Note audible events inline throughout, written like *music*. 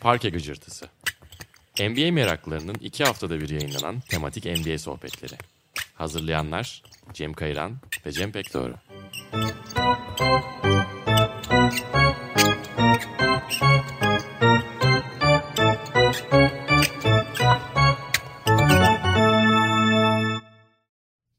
Parke Gıcırtısı. NBA meraklarının iki haftada bir yayınlanan tematik NBA sohbetleri. Hazırlayanlar Cem Kayran ve Cem Pekdoğru.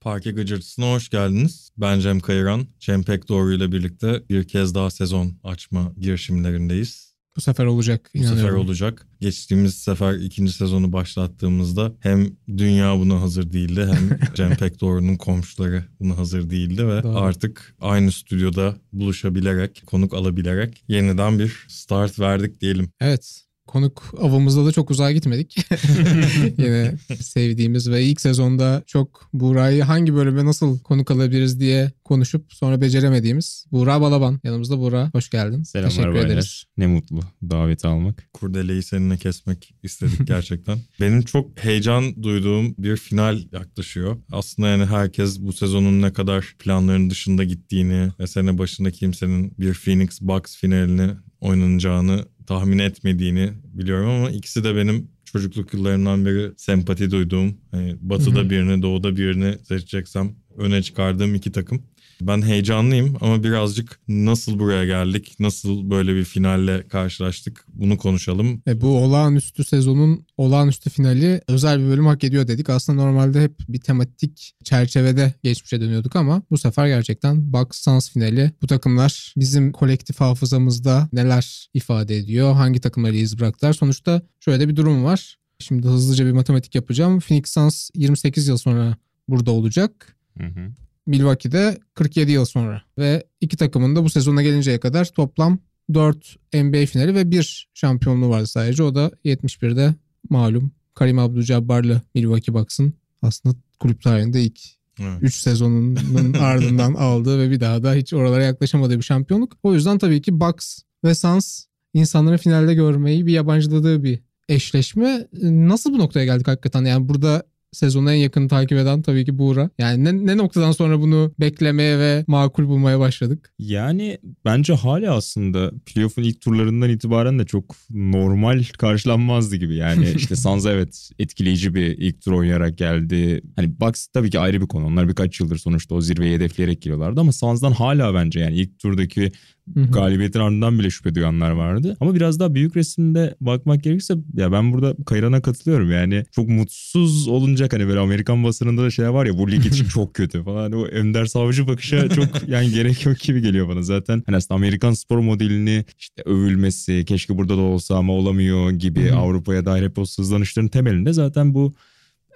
Parke Gıcırtısı'na hoş geldiniz. Ben Cem Kayıran. Cem Pekdoğru ile birlikte bir kez daha sezon açma girişimlerindeyiz. Bu sefer olacak. Bu sefer olacak. Geçtiğimiz sefer ikinci sezonu başlattığımızda hem dünya buna hazır değildi hem *laughs* Cem Pekdoğru'nun komşuları buna hazır değildi ve Doğru. artık aynı stüdyoda buluşabilerek, konuk alabilerek yeniden bir start verdik diyelim. Evet. Konuk avımızda da çok uzağa gitmedik. *laughs* *laughs* Yine sevdiğimiz ve ilk sezonda çok Buğra'yı hangi bölüme nasıl konuk alabiliriz diye konuşup sonra beceremediğimiz Buğra Balaban. Yanımızda Buğra. Hoş geldin. Selamlar Teşekkür baylar. ederiz. Ne mutlu daveti almak. Kurdeleyi seninle kesmek istedik *laughs* gerçekten. Benim çok heyecan duyduğum bir final yaklaşıyor. Aslında yani herkes bu sezonun ne kadar planların dışında gittiğini ve sene başında kimsenin bir Phoenix Bucks finalini oynanacağını tahmin etmediğini biliyorum ama ikisi de benim çocukluk yıllarımdan beri sempati duyduğum, hani batıda Hı hı. birini, doğuda birini seçeceksem öne çıkardığım iki takım. Ben heyecanlıyım ama birazcık nasıl buraya geldik, nasıl böyle bir finalle karşılaştık bunu konuşalım. E, bu olağanüstü sezonun olağanüstü finali özel bir bölüm hak ediyor dedik. Aslında normalde hep bir tematik çerçevede geçmişe dönüyorduk ama bu sefer gerçekten Bucks Suns finali. Bu takımlar bizim kolektif hafızamızda neler ifade ediyor? Hangi takımları iz bıraktılar? Sonuçta şöyle de bir durum var. Şimdi hızlıca bir matematik yapacağım. Phoenix Suns 28 yıl sonra burada olacak. Hı hı. Milwaukee'de 47 yıl sonra. Ve iki takımın da bu sezona gelinceye kadar toplam 4 NBA finali ve 1 şampiyonluğu vardı sadece. O da 71'de malum Karim Abdul-Jabbar'lı Milwaukee Bucks'ın aslında kulüp tarihinde ilk Evet. 3 sezonunun *laughs* ardından aldığı ve bir daha da hiç oralara yaklaşamadığı bir şampiyonluk. O yüzden tabii ki Bucks ve Suns insanların finalde görmeyi bir yabancıladığı bir eşleşme. Nasıl bu noktaya geldik hakikaten? Yani burada sezonu en yakın takip eden tabii ki Buğra. Yani ne, ne noktadan sonra bunu beklemeye ve makul bulmaya başladık? Yani bence hala aslında playoff'un ilk turlarından itibaren de çok normal karşılanmazdı gibi. Yani *laughs* işte Suns evet etkileyici bir ilk tur oynayarak geldi. Hani Bucks tabii ki ayrı bir konu. Onlar birkaç yıldır sonuçta o zirveyi hedefleyerek geliyorlardı ama Suns'dan hala bence yani ilk turdaki Hı hı. galibiyetin ardından bile şüphe duyanlar vardı. Ama biraz daha büyük resimde bakmak gerekirse ya ben burada Kayran'a katılıyorum. Yani çok mutsuz olunacak hani böyle Amerikan basınında da şey var ya bu lig *laughs* için çok kötü falan. Hani o Önder Savcı bakışa çok yani gerek yok gibi geliyor bana zaten. Hani aslında Amerikan spor modelini işte övülmesi keşke burada da olsa ama olamıyor gibi Hı hı. Avrupa'ya dair hep o sızlanışların temelinde zaten bu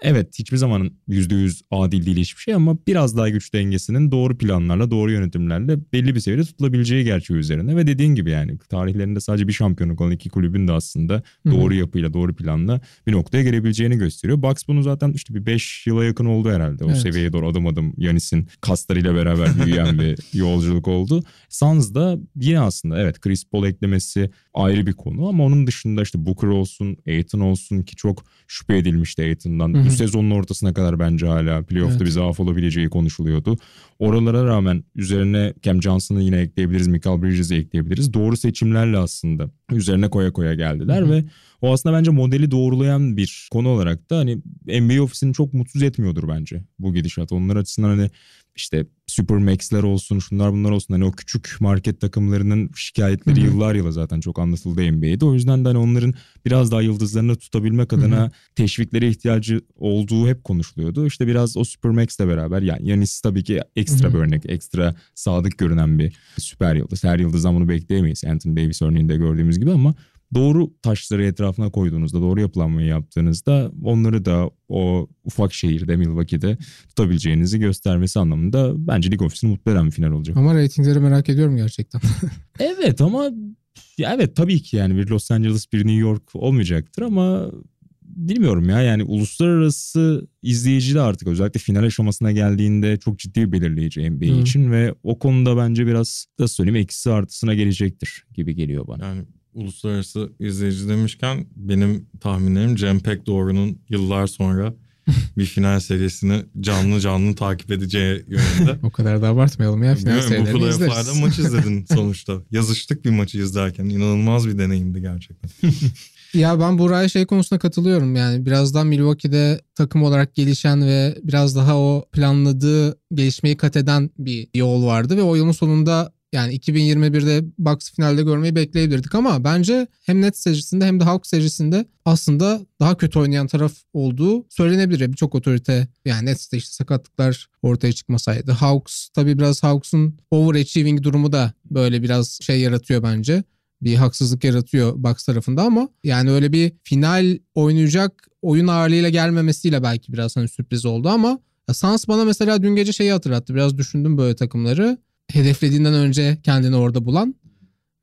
Evet hiçbir zaman %100 adil değil hiçbir şey ama biraz daha güç dengesinin doğru planlarla, doğru yönetimlerle belli bir seviyede tutulabileceği gerçeği üzerine. Ve dediğin gibi yani tarihlerinde sadece bir şampiyonluk olan iki kulübün de aslında doğru yapıyla, doğru planla bir noktaya gelebileceğini gösteriyor. Bucks bunu zaten işte bir 5 yıla yakın oldu herhalde. O Evet. seviyeye doğru adım adım Yanis'in kaslarıyla beraber büyüyen bir *laughs* yolculuk oldu. Suns da yine aslında evet Chris Paul eklemesi ayrı bir konu ama onun dışında işte Booker olsun, Aiton olsun ki çok şüphe edilmişti Aiton'dan. Bu sezonun ortasına kadar bence hala playoff'ta Evet. bir zaaf olabileceği konuşuluyordu. Oralara rağmen üzerine Cam Johnson'ı yine ekleyebiliriz, Michael Bridges'i ekleyebiliriz. Doğru seçimlerle aslında üzerine koya koya geldiler Hı hı. ve o aslında bence modeli doğrulayan bir konu olarak da hani NBA ofisini çok mutsuz etmiyordur bence bu gidişat. Onlar açısından hani işte Supermax'ler olsun şunlar bunlar olsun hani o küçük market takımlarının şikayetleri Hı hı. yıllar yıla zaten çok anlatıldı NBA'de. O yüzden de hani onların biraz daha yıldızlarını tutabilmek adına teşviklere ihtiyacı olduğu hep konuşuluyordu. İşte biraz o Supermax'le beraber yani Yanis tabii ki ekstra Hı hı. bir örnek, ekstra sadık görünen bir süper yıldız. Her yıldızdan bunu bekleyemeyiz Anthony Davis örneğinde gördüğümüz gibi ama doğru taşları etrafına koyduğunuzda, doğru yapılanmayı yaptığınızda onları da o ufak şehirde Milwaukee'de tutabileceğinizi göstermesi anlamında bence League Office'ini mutlu eden bir final olacak. Ama reytingleri merak ediyorum gerçekten. *laughs* Evet ama ya evet tabii ki yani bir Los Angeles bir New York olmayacaktır ama bilmiyorum ya yani uluslararası izleyici de artık özellikle final aşamasına geldiğinde çok ciddi bir belirleyici NBA Hı. için ve o konuda bence biraz da söyleyeyim eksi artısına gelecektir gibi geliyor bana. Yani uluslararası izleyici demişken benim tahminlerim Cem Pekdoğru'nun yıllar sonra *laughs* bir final serisini canlı canlı takip edeceği yönünde. *laughs* O kadar da abartmayalım ya. Final Bilmiyorum, bu serilerini playoff'larda izleriz. maç izledin *laughs* sonuçta. Yazıştık bir maçı izlerken. İnanılmaz bir deneyimdi gerçekten. Ya ben Buraya şey konusunda katılıyorum yani birazdan Milwaukee'de takım olarak gelişen ve biraz daha o planladığı gelişmeyi kat eden bir yol vardı ve o yolun sonunda yani 2021'de Bucks finalde görmeyi bekleyebilirdik ama bence hem Nets serisinde hem de Hawks serisinde aslında daha kötü oynayan taraf olduğu söylenebilir. Birçok otorite yani Nets'te işte sakatlıklar ortaya çıkmasaydı. Hawks tabii biraz Hawks'un overachieving durumu da böyle biraz şey yaratıyor bence bir haksızlık yaratıyor Bucks tarafında ama yani öyle bir final oynayacak oyun ağırlığıyla gelmemesiyle belki biraz hani sürpriz oldu ama ya Suns bana mesela dün gece şeyi hatırlattı. Biraz düşündüm böyle takımları. Hedeflediğinden önce kendini orada bulan.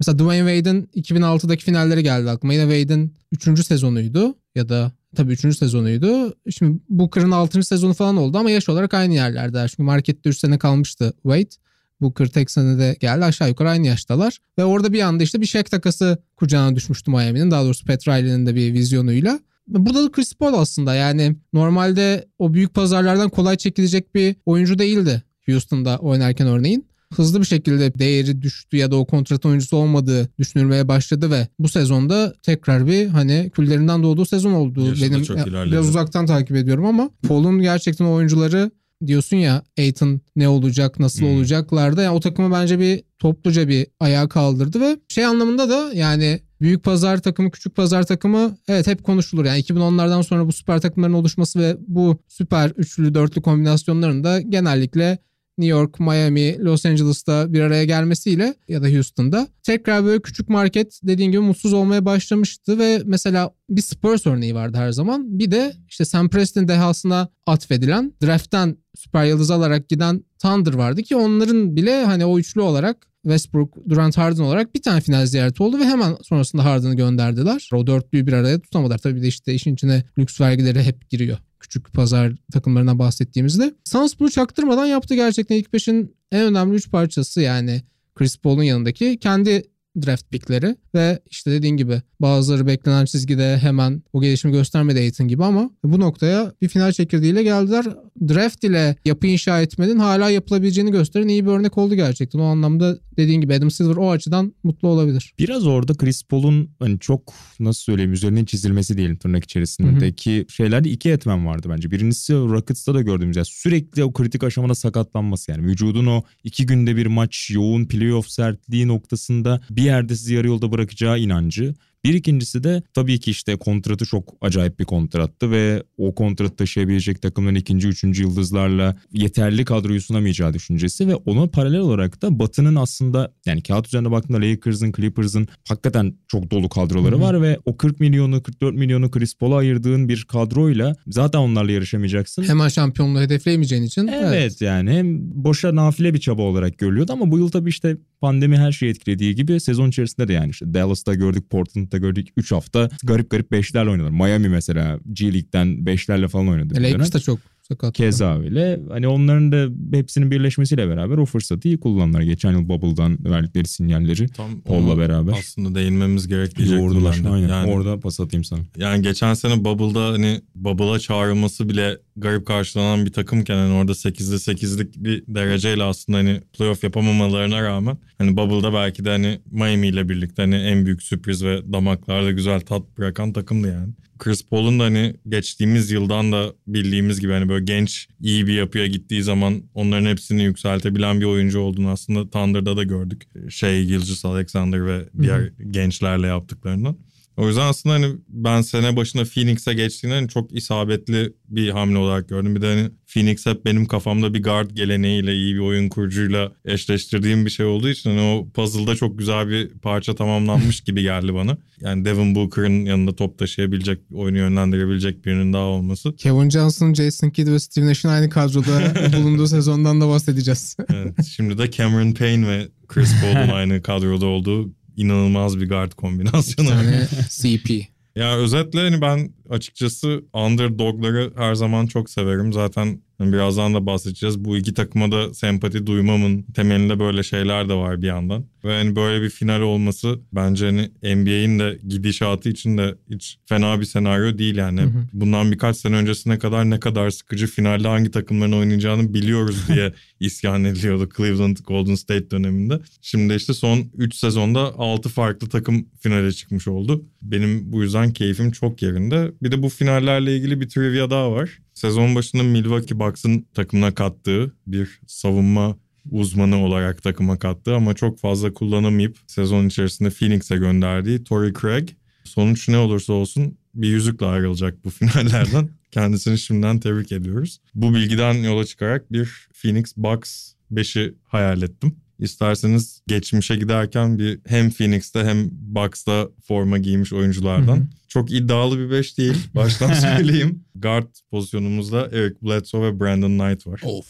Mesela Dwayne Wade'in 2006'daki finalleri geldi aklıma. Yine Wade'in 3. sezonuydu ya da tabii 3. sezonuydu. Şimdi Booker'ın 6. sezonu falan oldu ama yaş olarak aynı yerlerdeler. Çünkü markette 3 sene kalmıştı Wade. Booker tek senede geldi aşağı yukarı aynı yaştalar. Ve orada bir anda işte bir Shaq takası kucağına düşmüştü Miami'nin. Daha doğrusu Pat Riley'nin de bir vizyonuyla. Burada da Chris Paul aslında yani normalde o büyük pazarlardan kolay çekilecek bir oyuncu değildi Houston'da oynarken örneğin. Hızlı bir şekilde değeri düştü ya da o kontrat oyuncusu olmadığı düşünülmeye başladı ve bu sezonda tekrar bir hani küllerinden doğduğu sezon oldu. Yaşı da Benim çok ilerledi. biraz uzaktan takip ediyorum ama Paul'un gerçekten oyuncuları diyorsun ya Aiton ne olacak nasıl Hmm. olacaklarda yani o takımı bence bir topluca bir ayağa kaldırdı ve şey anlamında da yani büyük pazar takımı küçük pazar takımı evet hep konuşulur. Yani 2010'lardan sonra bu süper takımların oluşması ve bu süper üçlü dörtlü kombinasyonların da genellikle New York, Miami, Los Angeles'ta bir araya gelmesiyle ya da Houston'da tekrar böyle küçük market dediğin gibi mutsuz olmaya başlamıştı ve mesela bir Spurs örneği vardı her zaman. Bir de işte Sam Preston dehasına atfedilen draft'ten süper yıldız alarak giden Thunder vardı ki onların bile hani o üçlü olarak Westbrook, Durant, Harden olarak bir tane final ziyareti oldu ve hemen sonrasında Harden'ı gönderdiler. O dörtlüyü bir araya tutamadılar. Tabii de işte işin içine lüks vergileri hep giriyor. Küçük pazar takımlarından bahsettiğimizde. Suns bunu çaktırmadan yaptı gerçekten. ilk beşin en önemli üç parçası yani Chris Paul'un yanındaki kendi draft pickleri ve işte dediğin gibi bazıları beklenen çizgide hemen o gelişimi göstermedi Aiton gibi ama bu noktaya bir final çekirdeğiyle geldiler. Draft ile yapı inşa etmenin hala yapılabileceğini gösteren iyi bir örnek oldu gerçekten. O anlamda dediğin gibi Adam Silver o açıdan mutlu olabilir. Biraz orada Chris Paul'un hani çok nasıl söyleyeyim üzerinin çizilmesi diyelim tırnak içerisindeki şeylerde iki etmen vardı bence. Birincisi Rockets'ta da gördüğümüz yani sürekli o kritik aşamada sakatlanması yani vücudun o iki günde bir maç yoğun playoff sertliği noktasında bir yerde sizi yarı yolda bırakacağı inancı. Bir ikincisi de tabii ki işte kontratı çok acayip bir kontrattı ve o kontratı taşıyabilecek takımların ikinci, üçüncü yıldızlarla yeterli kadroyu sunamayacağı düşüncesi ve ona paralel olarak da Batı'nın aslında yani kağıt üzerinde baktığında Lakers'ın, Clippers'ın hakikaten çok dolu kadroları Hı hı. var ve o 40 milyonu, 44 milyonu Chris Paul'a ayırdığın bir kadroyla zaten onlarla yarışamayacaksın. Hemen şampiyonluğu hedefleyemeyeceğin için. Evet, yani hem boşa nafile bir çaba olarak görülüyordu ama bu yıl tabii işte pandemi her şeyi etkilediği gibi sezon içerisinde de yani işte Dallas'ta gördük, Portland'da gördük 3 hafta garip garip beşlerle oynadılar. Miami mesela G League'den beşlerle falan oynadı. Lakers da çok sakat. Keza öyle. Hani onların da hepsinin birleşmesiyle beraber o fırsatı iyi kullandılar. Geçen yıl Bubble'dan verdikleri sinyalleri Tam Paul'la beraber. aslında değinmemiz gerek diyecektim yoğurdular. Aynen. Yani, Orada pas atayım sana. yani geçen sene Bubble'da hani Bubble'a çağrılması bile garip karşılanan bir takımken hani orada 8'de 8'lik bir dereceyle aslında hani playoff yapamamalarına rağmen hani Bubble'da belki de hani Miami ile birlikte hani en büyük sürpriz ve damaklarda güzel tat bırakan takımdı yani. Chris Paul'un da hani geçtiğimiz yıldan da bildiğimiz gibi hani böyle genç iyi bir yapıya gittiği zaman onların hepsini yükseltebilen bir oyuncu olduğunu aslında Thunder'da da gördük. Şey Gilgis Alexander ve diğer gençlerle yaptıklarından. O yüzden aslında hani ben sene başına Phoenix'e geçtiğinde hani çok isabetli bir hamle olarak gördüm. Bir de hani Phoenix hep benim kafamda bir guard geleneğiyle iyi bir oyun kurucuyla eşleştirdiğim bir şey olduğu için hani o puzzle'da çok güzel bir parça tamamlanmış gibi geldi bana. Yani Devin Booker'ın yanında top taşıyabilecek, oyunu yönlendirebilecek birinin daha olması. Kevin Johnson, Jason Kidd ve Steve Nash'in aynı kadroda *laughs* bulunduğu sezondan da bahsedeceğiz. Evet, şimdi de Cameron Payne ve Chris Paul'un *laughs* aynı kadroda olduğu inanılmaz bir guard kombinasyonu. *laughs* CP. Ya özetle hani ben açıkçası underdogları her zaman çok severim. Zaten birazdan da bahsedeceğiz. Bu iki takıma da sempati duymamın temelinde böyle şeyler de var bir yandan. Ve hani böyle bir final olması bence hani NBA'in de gidişatı için de hiç fena bir senaryo değil yani. Hı hı. Bundan birkaç sene öncesine kadar ne kadar sıkıcı finalde hangi takımların oynayacağını biliyoruz diye *laughs* isyan ediliyordu Cleveland Golden State döneminde. Şimdi işte son 3 sezonda 6 farklı takım finale çıkmış oldu. Benim bu yüzden keyfim çok yerinde. Bir de bu finallerle ilgili bir trivia daha var. Sezon başında Milwaukee Bucks'ın takımına kattığı bir savunma uzmanı olarak takıma kattığı ama çok fazla kullanamayıp sezon içerisinde Phoenix'e gönderdiği Torrey Craig. Sonuç ne olursa olsun bir yüzükle ayrılacak bu *laughs* finallerden. Kendisini şimdiden tebrik ediyoruz. Bu bilgiden yola çıkarak bir Phoenix Bucks 5'i hayal ettim. İsterseniz geçmişe giderken bir hem Phoenix'te hem Bucks'ta forma giymiş oyunculardan. Hı hı. Çok iddialı bir 5 değil. *laughs* Baştan söyleyeyim. Guard pozisyonumuzda Eric Bledsoe ve Brandon Knight var. Of.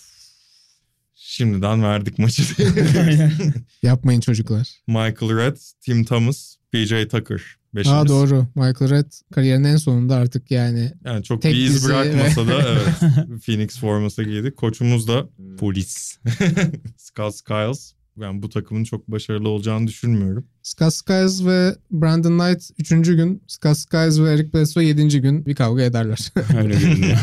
Şimdiden verdik maçı. *laughs* Yapmayın çocuklar. Michael Red, Tim Thomas, PJ Tucker. Beşimiz. Aa doğru. Michael Red kariyerinin en sonunda artık yani Yani çok bir iz bırakmasa da *laughs* evet. Phoenix forması giydi. Koçumuz da Polis. Scott Skiles. Ben bu takımın çok başarılı olacağını düşünmüyorum. Scott ve Brandon Knight 3. gün, Scott ve Eric Bledsoe 7. gün bir kavga ederler. *laughs* Öyle görünüyor.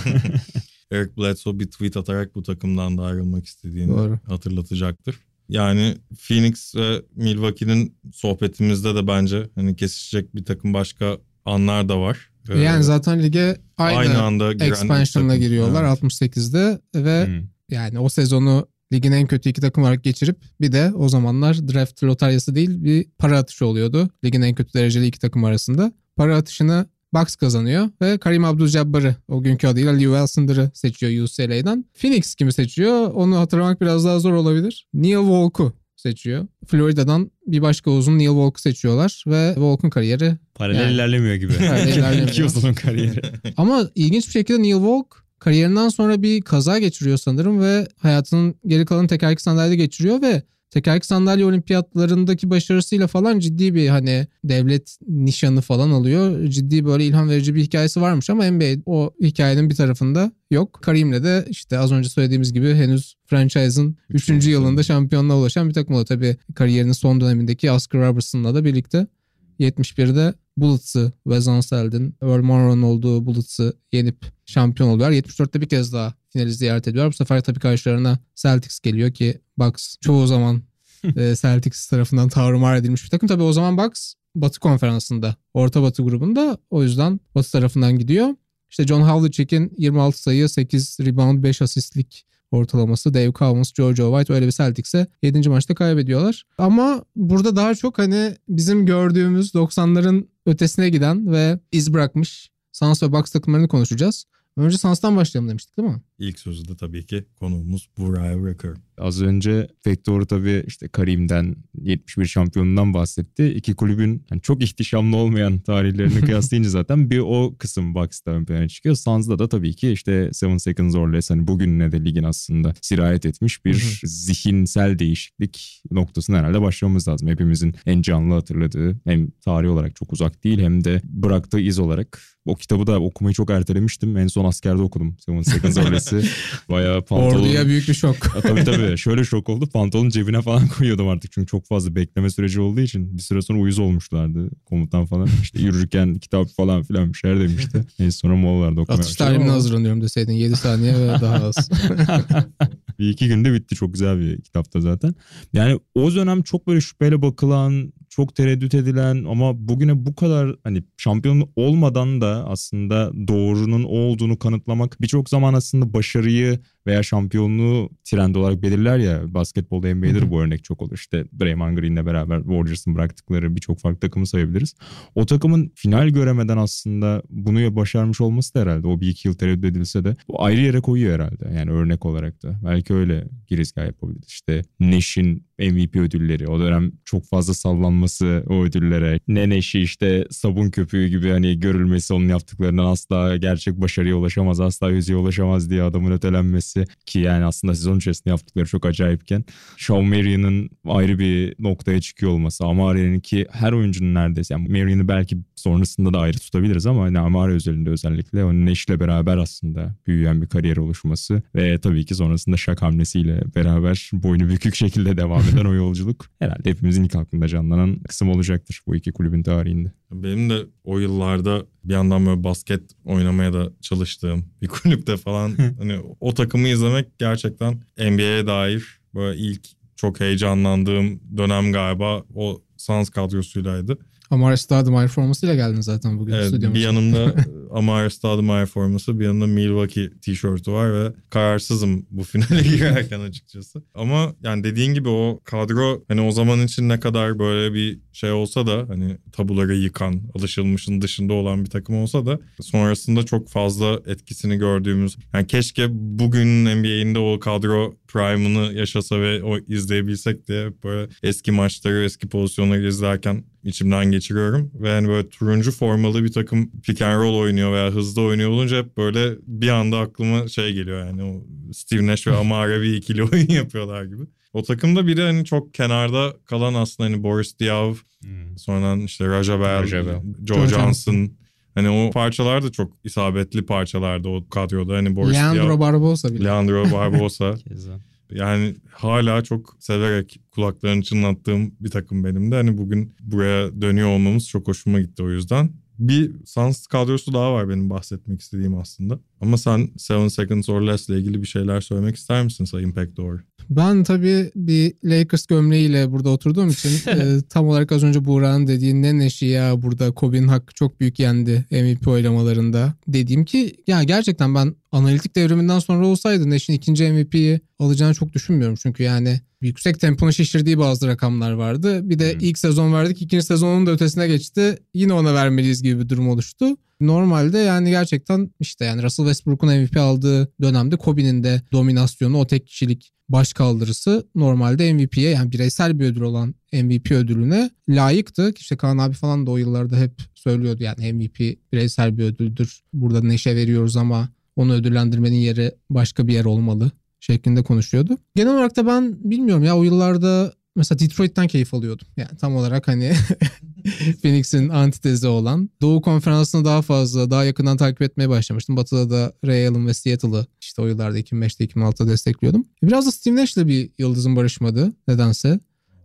*laughs* Eric Bledsoe bir tweet atarak bu takımdan da ayrılmak istediğini Doğru. hatırlatacaktır. Yani Phoenix ve Milwaukee'nin sohbetimizde de bence hani kesişecek bir takım başka anlar da var. Ee, yani zaten lige aynı, aynı anda giren expansion'la takım. giriyorlar Evet. 68'de ve Hmm. yani o sezonu ligin en kötü iki takım olarak geçirip bir de o zamanlar draft lotaryası değil bir para atışı oluyordu. Ligin en kötü dereceli iki takım arasında. Para atışını Bucks kazanıyor ve Karim Abdul-Jabbar'ı o günkü adıyla Lew Elsonder'ı seçiyor UCLA'dan. Phoenix kimi seçiyor? Onu hatırlamak biraz daha zor olabilir. Neil Volk'u seçiyor. Florida'dan bir başka uzun Neil Volk'u seçiyorlar ve Volk'un kariyeri Paralel Yani. ilerlemiyor gibi. Paralel *laughs* ilerlemiyor. İki uzun kariyeri. ama ilginç bir şekilde Neil Volk kariyerinden sonra bir kaza geçiriyor sanırım ve hayatının geri kalanı tekerlekli sandalyede geçiriyor ve tekerlekli sandalye olimpiyatlarındaki başarısıyla falan ciddi bir hani devlet nişanı falan alıyor. Ciddi böyle ilham verici bir hikayesi varmış ama NBA o hikayenin bir tarafında yok. Karim'le de işte az önce söylediğimiz gibi henüz franchise'ın 3. Üçüncü yılında şampiyonluğa ulaşan bir takım oldu. Tabii kariyerinin son dönemindeki Oscar Robertson'la da birlikte 71'de Bullets'ı Wes Unseld'in Earl Monroe'nun olduğu Bullets'ı yenip şampiyon oluyorlar. 74'te bir kez daha finali ziyaret ediyorlar. Bu sefer tabii karşılarına Celtics geliyor ki Bucks çoğu zaman *laughs* e, Celtics tarafından tarumar edilmiş bir takım. Tabii o zaman Bucks Batı konferansında, Orta Batı grubunda o yüzden Batı tarafından gidiyor. İşte John Havlicek'in 26 sayı, 8 rebound, 5 asistlik ortalaması. Dave Cowens, Giorgio White öyle bir Celtics'e 7. maçta kaybediyorlar. Ama burada daha çok hani bizim gördüğümüz 90'ların ötesine giden ve iz bırakmış Suns ve Bucks takımlarını konuşacağız. Önce Suns'tan başlayalım demiştik değil mi? İlk sözü de tabii ki konuğumuz Buraya Wrecker. Az önce Fektor tabii işte Karim'den 71 şampiyonundan bahsetti. İki kulübün hani çok ihtişamlı olmayan tarihlerini *laughs* kıyaslayınca zaten bir o kısım Bucks'ta ön plana çıkıyor. Suns'da da tabii ki işte Seven Seconds or Less hani bugününe de ligin aslında sirayet etmiş bir zihinsel değişiklik noktasına herhalde başlamamız lazım. Hepimizin en canlı hatırladığı hem tarih olarak çok uzak değil hem de bıraktığı iz olarak. O kitabı da okumayı çok ertelemiştim. En son askerde okudum Seven Seconds or Less'i. *laughs* Bayağı pantolon... Orduya büyük bir şok. Tabii tabii. Şöyle şok oldu. Pantolonun cebine falan *laughs* koyuyordum artık. Çünkü çok fazla bekleme süreci olduğu için bir süre sonra uyuz olmuşlardı komutan falan. İşte yürürken kitap falan filan bir şeyler demişti. *laughs* En sonra molalarda okumaya Atış talimine hazırlanıyorum deseydin 7 saniye ve daha az. bir iki günde bitti. Çok güzel bir kitapta zaten. Yani o dönem çok böyle şüpheyle bakılan, çok tereddüt edilen ama bugüne bu kadar hani şampiyon olmadan da aslında doğrunun olduğunu kanıtlamak birçok zaman aslında başarıyı veya şampiyonluğu trend olarak belirler ya basketbolda NBA'de de bu örnek çok olur. İşte Draymond Green'le beraber Warriors'ın bıraktıkları birçok farklı takımı sayabiliriz. O takımın final göremeden aslında bunu başarmış olması da herhalde o bir iki yıl tereddüt edilse de o ayrı yere koyuyor herhalde. Yani örnek olarak da. Belki öyle girizgah yapabiliriz. İşte Nash'in MVP ödülleri. O dönem çok fazla sallanması o ödüllere. Ne Nash'i işte sabun köpüğü gibi hani görülmesi onun yaptıklarından asla gerçek başarıya ulaşamaz, asla yüzeye ulaşamaz diye adamın ötelenmesi. Gelmesi ki yani aslında sezon içerisinde yaptıkları çok acayipken Sean Marion'ın ayrı bir noktaya çıkıyor olması. Amare'nin ki her oyuncunun neredeyse yani Marion'ı belki sonrasında da ayrı tutabiliriz ama hani Amare özelinde özellikle onun Neş'le beraber aslında büyüyen bir kariyer oluşması ve tabii ki sonrasında şak hamlesiyle beraber boynu bükük şekilde devam eden o yolculuk herhalde hepimizin ilk aklında canlanan kısım olacaktır bu iki kulübün tarihinde. Benim de o yıllarda bir yandan böyle basket oynamaya da çalıştığım *laughs* bir kulüpte falan hani o takımı izlemek gerçekten NBA'ye dair böyle ilk çok heyecanlandığım dönem galiba o Suns kadrosuylaydı. Amare Stoudemire formasıyla geldin zaten bugün Evet, stüdyomuza. bir yanımda *laughs* Amare Stoudemire forması, bir yanımda Milwaukee tişörtü var ve kararsızım bu finale *laughs* girerken açıkçası. Ama yani dediğin gibi o kadro hani o zaman için ne kadar böyle bir şey olsa da hani tabuları yıkan, alışılmışın dışında olan bir takım olsa da sonrasında çok fazla etkisini gördüğümüz yani keşke bugün NBA'in de o kadro prime'ını yaşasa ve o izleyebilsek diye böyle eski maçları, eski pozisyonları izlerken içimden geçiriyorum. Ve hani böyle turuncu formalı bir takım pick and roll oynuyor veya hızlı oynuyor olunca hep böyle bir anda aklıma şey geliyor yani o Steve Nash ve Amare bir ikili *laughs* oyun yapıyorlar gibi. O takımda biri hani çok kenarda kalan aslında hani Boris Diaw, sonradan işte Raja Bell, Raja Bell. Joe Joe Johnson. Hani o parçalar da çok isabetli parçalardı o kadroda. Hani Boris Leandro Diaw, Barbosa bile. Leandro *laughs* Barbosa. Yani hala çok severek kulaklarını çınlattığım bir takım benim de. Hani bugün buraya dönüyor olmamız çok hoşuma gitti o yüzden. Bir Suns kadrosu daha var benim bahsetmek istediğim aslında. Ama sen Seven Seconds or Less ile ilgili bir şeyler söylemek ister misin Sayın Pekdor? Ben tabii bir Lakers gömleğiyle burada oturduğum için *laughs* e, tam olarak az önce Buğra'nın dediğin ne neşi ya burada Kobe'nin hakkı çok büyük yendi MVP oylamalarında. Dediğim ki ya gerçekten ben analitik devriminden sonra olsaydı Neş'in ikinci MVP'yi alacağını çok düşünmüyorum. Çünkü yani yüksek temponun şişirdiği bazı rakamlar vardı. Bir de Hmm. ilk sezon verdik ikinci sezonun da ötesine geçti. Yine ona vermeliyiz gibi bir durum oluştu. Normalde yani gerçekten işte yani Russell Westbrook'un MVP aldığı dönemde Kobe'nin de dominasyonu o tek kişilik baş kaldırısı normalde MVP'ye yani bireysel bir ödül olan MVP ödülüne layıktı. İşte Kaan abi falan da o yıllarda hep söylüyordu yani MVP bireysel bir ödüldür. Burada neşe veriyoruz ama onu ödüllendirmenin yeri başka bir yer olmalı şeklinde konuşuyordu. Genel olarak da ben bilmiyorum ya o yıllarda mesela Detroit'ten keyif alıyordum. Yani tam olarak hani *laughs* Phoenix'in antitezi olan. Doğu konferansını daha fazla, daha yakından takip etmeye başlamıştım. Batı'da da Ray Allen ve Seattle'ı işte o yıllarda 2005'te 2006'da destekliyordum. Biraz da Steve Nash'le bir yıldızın barışmadı nedense.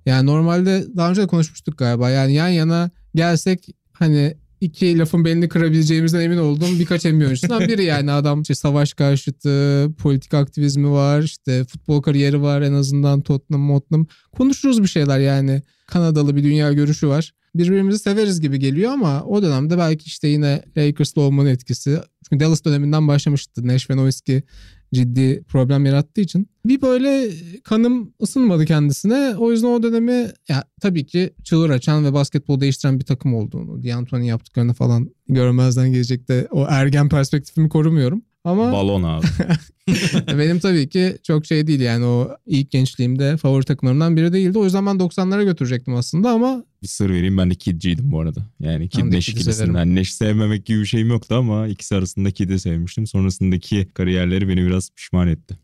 Yani normalde daha önce de konuşmuştuk galiba. Yani yan yana gelsek hani iki lafın belini kırabileceğimizden emin olduğum birkaç NBA oyuncusundan biri yani adam işte savaş karşıtı, politik aktivizmi var, işte futbol kariyeri var en azından Tottenham, Tottenham. Konuşuruz bir şeyler yani. Kanadalı bir dünya görüşü var. Birbirimizi severiz gibi geliyor ama o dönemde belki işte yine Lakers'la olmanın etkisi. Çünkü Dallas döneminden başlamıştı. Nash ve Nowitzki ciddi problem yarattığı için. Bir böyle kanım ısınmadı kendisine. O yüzden o dönemi ya tabii ki çığır açan ve basketbol değiştiren bir takım olduğunu, D'Antoni yaptıklarını falan görmezden gelecekte o ergen perspektifimi korumuyorum. Ama Balon abi. *laughs* benim tabii ki çok şey değil yani o ilk gençliğimde favori takımlarımdan biri değildi. O yüzden ben 90'lara götürecektim aslında ama bir sır vereyim ben de Kid'ciydim bu arada. Yani Kid Kid'i ikilisinden. Nash sevmemek gibi bir şeyim yoktu ama ikisi arasında Kid'i sevmiştim. Sonrasındaki kariyerleri beni biraz pişman etti.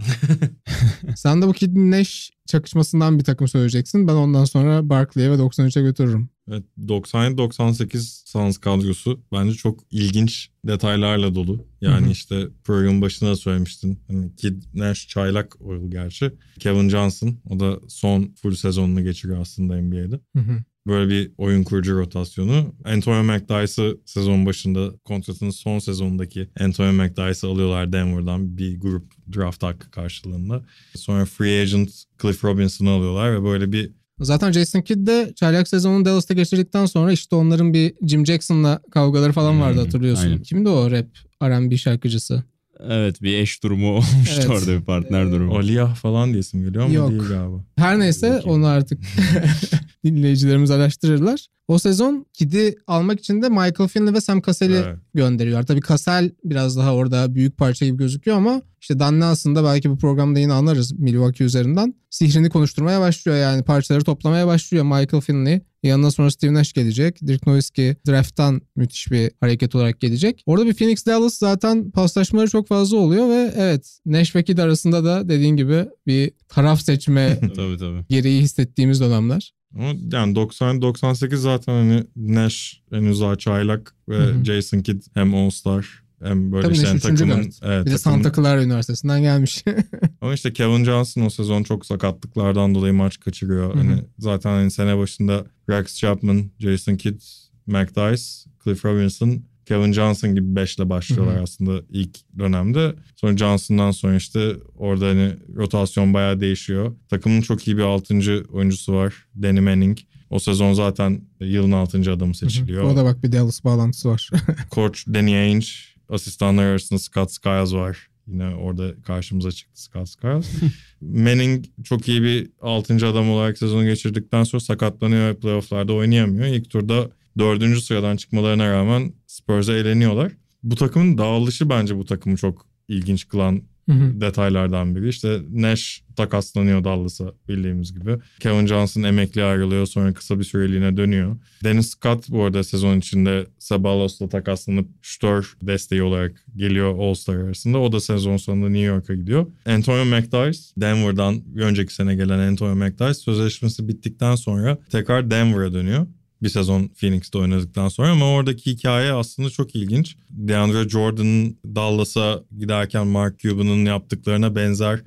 *laughs* sen de bu Kid Nash çakışmasından bir takım söyleyeceksin. Ben ondan sonra Barkley'e ve 93'e götürürüm. Evet 97-98 Suns kadrosu bence çok ilginç detaylarla dolu. Yani Hı hı. işte programın başında da söylemiştin. Hani Kid Nash çaylak o yıl gerçi. Kevin Johnson o da son full sezonunu geçiriyor aslında NBA'de. Hı hı. Böyle bir oyun kurucu rotasyonu. Antonio McDyess'ı sezon başında kontratının son sezonundaki Antonio McDyess'ı alıyorlar Denver'dan bir grup draft hakkı karşılığında. Sonra free agent Cliff Robinson'ı alıyorlar ve böyle bir Zaten Jason Kidd de çaylak sezonunu Dallas'ta geçirdikten sonra işte onların bir Jim Jackson'la kavgaları falan vardı Hmm, hatırlıyorsun. aynen. Kimdi o rap R&B şarkıcısı? Evet bir eş durumu *laughs* olmuştu Evet. orada bir partner durumu. Aliyah falan diye isim geliyor ama Yok. değil galiba. Her neyse Bakayım. onu artık *laughs* dinleyicilerimiz araştırırlar. O sezon Kid'i almak için de Michael Finley ve Sam Cassell'i Evet. gönderiyorlar. Tabii Cassell biraz daha orada büyük parça gibi gözüküyor ama işte Dan Nelson'da belki bu programda yine anlarız Milwaukee üzerinden. Sihrini konuşturmaya başlıyor yani parçaları toplamaya başlıyor Michael Finley. Yanına sonra Steve Nash gelecek. Dirk Nowitzki draft'tan müthiş bir hareket olarak gelecek. Orada bir Phoenix Dallas zaten paslaşmaları çok fazla oluyor ve evet Nash ve Kidd arasında da dediğin gibi bir taraf seçme *laughs* tabii tabii. gereği hissettiğimiz dönemler. Ama yani 90-98 zaten hani Nash henüz daha çaylak ve Hı hı. Jason Kidd hem All-Star hem böyle Tabii işte takımın, evet, Bir de Santa Clara Üniversitesi'nden gelmiş. *laughs* Ama işte Kevin Johnson o sezon çok sakatlıklardan dolayı maç kaçırıyor. Hı hı. Hani zaten hani sene başında Rex Chapman, Jason Kidd, Mac Dice, Cliff Robinson, Kevin Johnson gibi beşle başlıyorlar Hı hı. aslında ilk dönemde. Sonra Johnson'dan sonra işte orada hani rotasyon bayağı değişiyor. Takımın çok iyi bir 6. oyuncusu var. Danny Manning. O sezon zaten yılın 6. adamı seçiliyor. o da bak bir Dallas bağlantısı var. *laughs* Koç Danny Ainge, asistanlar arasında Scott Skiles var. Yine orada karşımıza çıktı Scott Skiles. *laughs* Manning çok iyi bir 6. adam olarak sezonu geçirdikten sonra sakatlanıyor ve playofflarda oynayamıyor. İlk turda 4. sıradan çıkmalarına rağmen Spurs'a eğleniyorlar. Bu takımın dağılışı bence bu takımı çok ilginç kılan Hı hı. detaylardan biri. İşte Nash takaslanıyor Dallas'a bildiğimiz gibi. Kevin Johnson emekli ayrılıyor sonra kısa bir süreliğine dönüyor. Dennis Scott bu arada sezon içinde Sabalos'la takaslanıp şutör desteği olarak geliyor All-Star arasında. O da sezon sonunda New York'a gidiyor. Antonio McDyess, Denver'dan önceki sene gelen Antonio McDyess sözleşmesi bittikten sonra tekrar Denver'a dönüyor. Bir sezon Phoenix'te oynadıktan sonra ama oradaki hikaye aslında çok ilginç. DeAndre Jordan'ın Dallas'a giderken Mark Cuban'ın yaptıklarına benzer.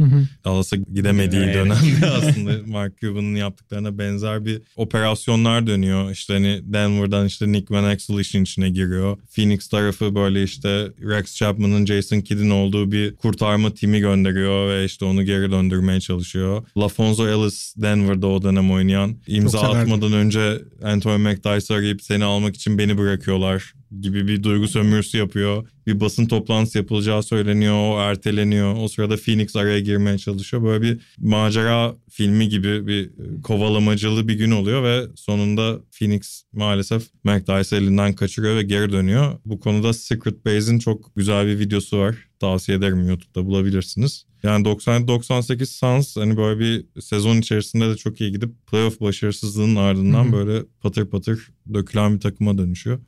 Dallas'a gidemediği Evet. dönemde *laughs* aslında Mark Cuban'ın yaptıklarına benzer bir operasyonlar dönüyor. İşte hani Denver'dan işte Nick Van Exel işin içine giriyor. Phoenix tarafı böyle işte Rex Chapman'ın Jason Kidd'in olduğu bir kurtarma timi gönderiyor ve işte onu geri döndürmeye çalışıyor. LaFonso Ellis Denver'da o dönem oynayan imza atmadan önce Anthony McDyess'ı arayıp seni almak için beni bırakıyorlar gibi bir duygu sömürüsü yapıyor. Bir basın toplantısı yapılacağı söyleniyor. O erteleniyor. O sırada Phoenix araya girmeye çalışıyor. Böyle bir macera filmi gibi bir kovalamacılı bir gün oluyor ve sonunda Phoenix maalesef McDyess'ı elinden kaçırıyor ve geri dönüyor. Bu konuda Secret Base'in çok güzel bir videosu var. Tavsiye ederim YouTube'da bulabilirsiniz. Yani 90-98 Suns hani böyle bir sezon içerisinde de çok iyi gidip playoff başarısızlığının ardından Hı hı. böyle patır patır dökülen bir takıma dönüşüyor.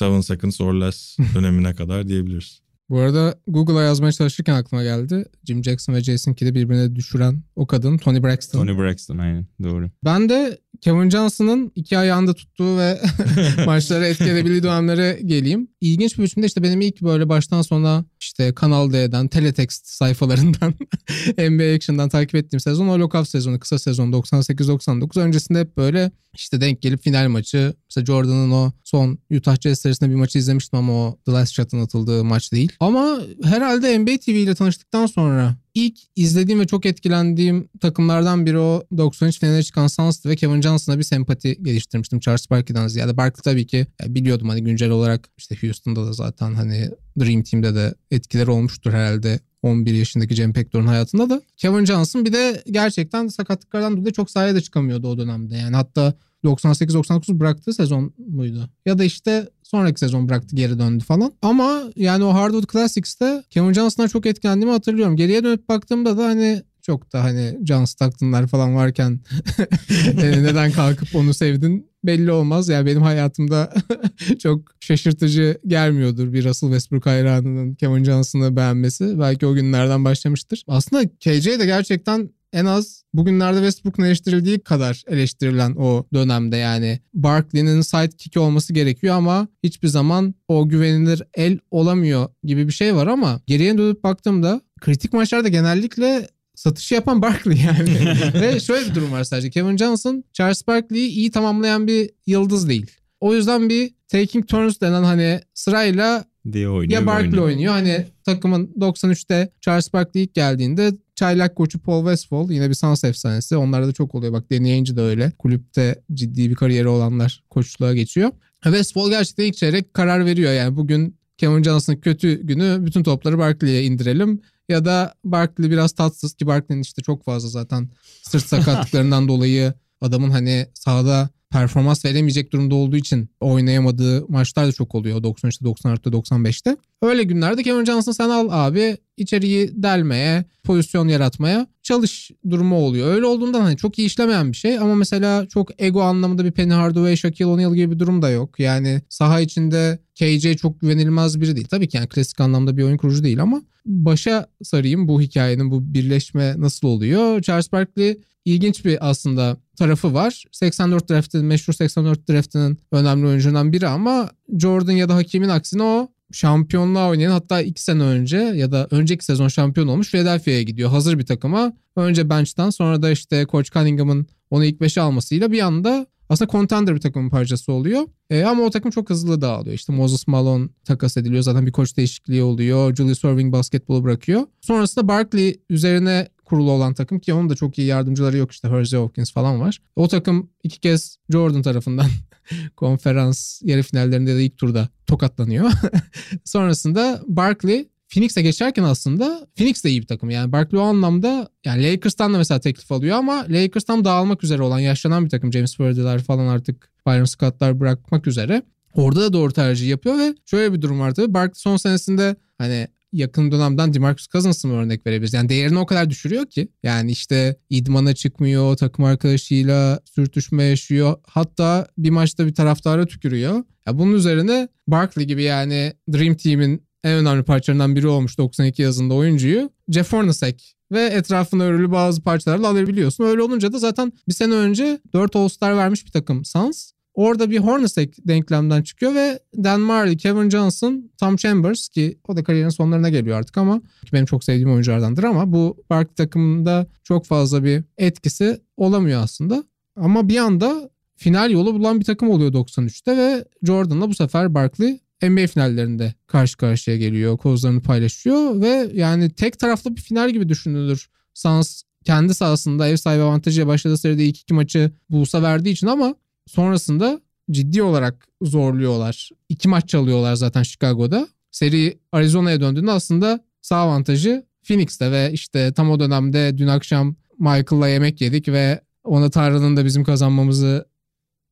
7 seconds or less dönemine kadar diyebiliriz. Bu arada Google'a yazmaya çalışırken aklıma geldi. Jim Jackson ve Jason Kidd'i birbirine düşüren o kadın Tony Braxton. Tony Braxton aynen doğru. Ben de Kevin Johnson'ın iki ayağında tuttuğu ve *laughs* *laughs* maçları etkileyebildiği dönemlere geleyim. İlginç bir biçimde işte benim ilk böyle baştan sona işte Kanal D'den, teletext sayfalarından, *laughs* NBA Action'dan takip ettiğim sezon o lockout sezonu, kısa sezon 98-99. Öncesinde hep böyle işte denk gelip final maçı. Mesela Jordan'ın o son Utah Jazz serisinde bir maçı izlemiştim ama o The Last Shot'ın atıldığı maç değil. Ama herhalde NBA TV ile tanıştıktan sonra ilk izlediğim ve çok etkilendiğim takımlardan biri o 93 finaline çıkan Suns'tı ve Kevin Johnson'a bir sempati geliştirmiştim Charles Barkley'den ziyade. Barkley tabii ki biliyordum hani güncel olarak işte Houston'da da zaten hani Dream Team'de de etkileri olmuştur herhalde 11 yaşındaki Cem Pektor'un hayatında da. Kevin Johnson bir de gerçekten sakatlıklardan dolayı çok sahaya da çıkamıyordu o dönemde. Yani hatta 98-99 bıraktığı sezon muydu? Ya da işte sonraki sezon bıraktı geri döndü falan. Ama yani o Hardwood Classics'te Kevin Johnson'a çok etkilendiğimi hatırlıyorum. Geriye dönüp baktığımda da hani çok da hani John Stockton'lar falan varken *laughs* e, neden kalkıp onu sevdin belli olmaz. Yani benim hayatımda *laughs* çok şaşırtıcı gelmiyordur bir Russell Westbrook hayranının Kevin Johnson'ı beğenmesi. Belki o günlerden başlamıştır. Aslında KJ de gerçekten en az bugünlerde Westbrook'un eleştirildiği kadar eleştirilen o dönemde yani Barkley'nin sidekick olması gerekiyor ama hiçbir zaman o güvenilir el olamıyor gibi bir şey var ama geriye dönüp baktığımda kritik maçlarda genellikle satışı yapan Barkley yani. *laughs* Ve şöyle bir durum var sadece. Kevin Johnson Charles Barkley'i iyi tamamlayan bir yıldız değil. O yüzden bir taking turns denen hani sırayla diye oynuyor. ya Barkley oynuyor. Hani takımın 93'te Charles Barkley ilk geldiğinde çaylak koçu Paul Westphal yine bir Suns efsanesi. Onlarda da çok oluyor. Bak Danny Ainge de öyle. Kulüpte ciddi bir kariyeri olanlar koçluğa geçiyor. Westphal gerçekten ilk çeyrek karar veriyor. Yani bugün Kevin Johnson'ın kötü günü bütün topları Barkley'e indirelim. Ya da Barkley biraz tatsız ki Barkley'nin işte çok fazla zaten sırt sakatlıklarından *laughs* dolayı adamın hani sahada performans veremeyecek durumda olduğu için oynayamadığı maçlar da çok oluyor 93'te, 94'te, 95'te. Öyle günlerde Kevin Johnson sen al abi içeriği delmeye, pozisyon yaratmaya çalış durumu oluyor. Öyle olduğundan hani çok iyi işlemeyen bir şey ama mesela çok ego anlamında bir Penny Hardaway, Shaquille O'Neal gibi bir durum da yok. Yani saha içinde KJ çok güvenilmez biri değil. Tabii ki yani klasik anlamda bir oyun kurucu değil ama başa sarayım bu hikayenin bu birleşme nasıl oluyor? Charles Barkley ilginç bir aslında tarafı var. 84 draft'ın meşhur 84 draft'ının önemli oyuncularından biri ama Jordan ya da Hakim'in aksine o şampiyonluğa oynayan hatta iki sene önce ya da önceki sezon şampiyon olmuş Philadelphia'ya gidiyor. Hazır bir takıma. Önce bench'ten sonra da işte Coach Cunningham'ın onu ilk beşe almasıyla bir anda aslında contender bir takımın parçası oluyor. E, ama o takım çok hızlı dağılıyor. İşte Moses Malone takas ediliyor. Zaten bir koç değişikliği oluyor. Julius Erving basketbolu bırakıyor. Sonrasında Barkley üzerine kurulu olan takım ki onun da çok iyi yardımcıları yok işte Hersey Hawkins falan var. O takım iki kez Jordan tarafından *laughs* konferans yarı finallerinde de ilk turda tokatlanıyor. *laughs* Sonrasında Barkley Phoenix'e geçerken aslında Phoenix de iyi bir takım. Yani Barkley o anlamda yani Lakers'tan da mesela teklif alıyor ama Lakers'tan dağılmak üzere olan yaşlanan bir takım. James Worthy'ler falan artık Byron Scott'lar bırakmak üzere. Orada da doğru tercih yapıyor ve şöyle bir durum var tabii. Barkley son senesinde hani yakın dönemden DeMarcus Cousins'ı mı örnek verebiliriz? Yani değerini o kadar düşürüyor ki. Yani işte idmana çıkmıyor, takım arkadaşıyla sürtüşme yaşıyor. Hatta bir maçta bir taraftara tükürüyor. Ya bunun üzerine Barkley gibi yani Dream Team'in en önemli parçalarından biri olmuş 92 yazında oyuncuyu Jeff Hornacek ve etrafına örülü bazı parçalarla alabiliyorsun. Öyle olunca da zaten bir sene önce 4 All-Star vermiş bir takım Suns. Orada bir Hornacek denklemden çıkıyor ve Dan Marley, Kevin Johnson, Tom Chambers ki o da kariyerin sonlarına geliyor artık ama benim çok sevdiğim oyunculardandır ama bu Barkley takımında çok fazla bir etkisi olamıyor aslında. Ama bir anda final yolu bulan bir takım oluyor 93'te ve Jordan'la bu sefer Barkley NBA finallerinde karşı karşıya geliyor. Kozlarını paylaşıyor ve yani tek taraflı bir final gibi düşünülür. Suns kendi sahasında ev sahibi avantajıyla başladığı seride ilk iki maçı Bulls'a verdiği için ama sonrasında ciddi olarak zorluyorlar. İki maç çalıyorlar zaten Chicago'da. Seri Arizona'ya döndüğünde aslında sağ avantajı Phoenix'te ve işte tam o dönemde dün akşam Michael'la yemek yedik ve ona Tanrı'nın da bizim kazanmamızı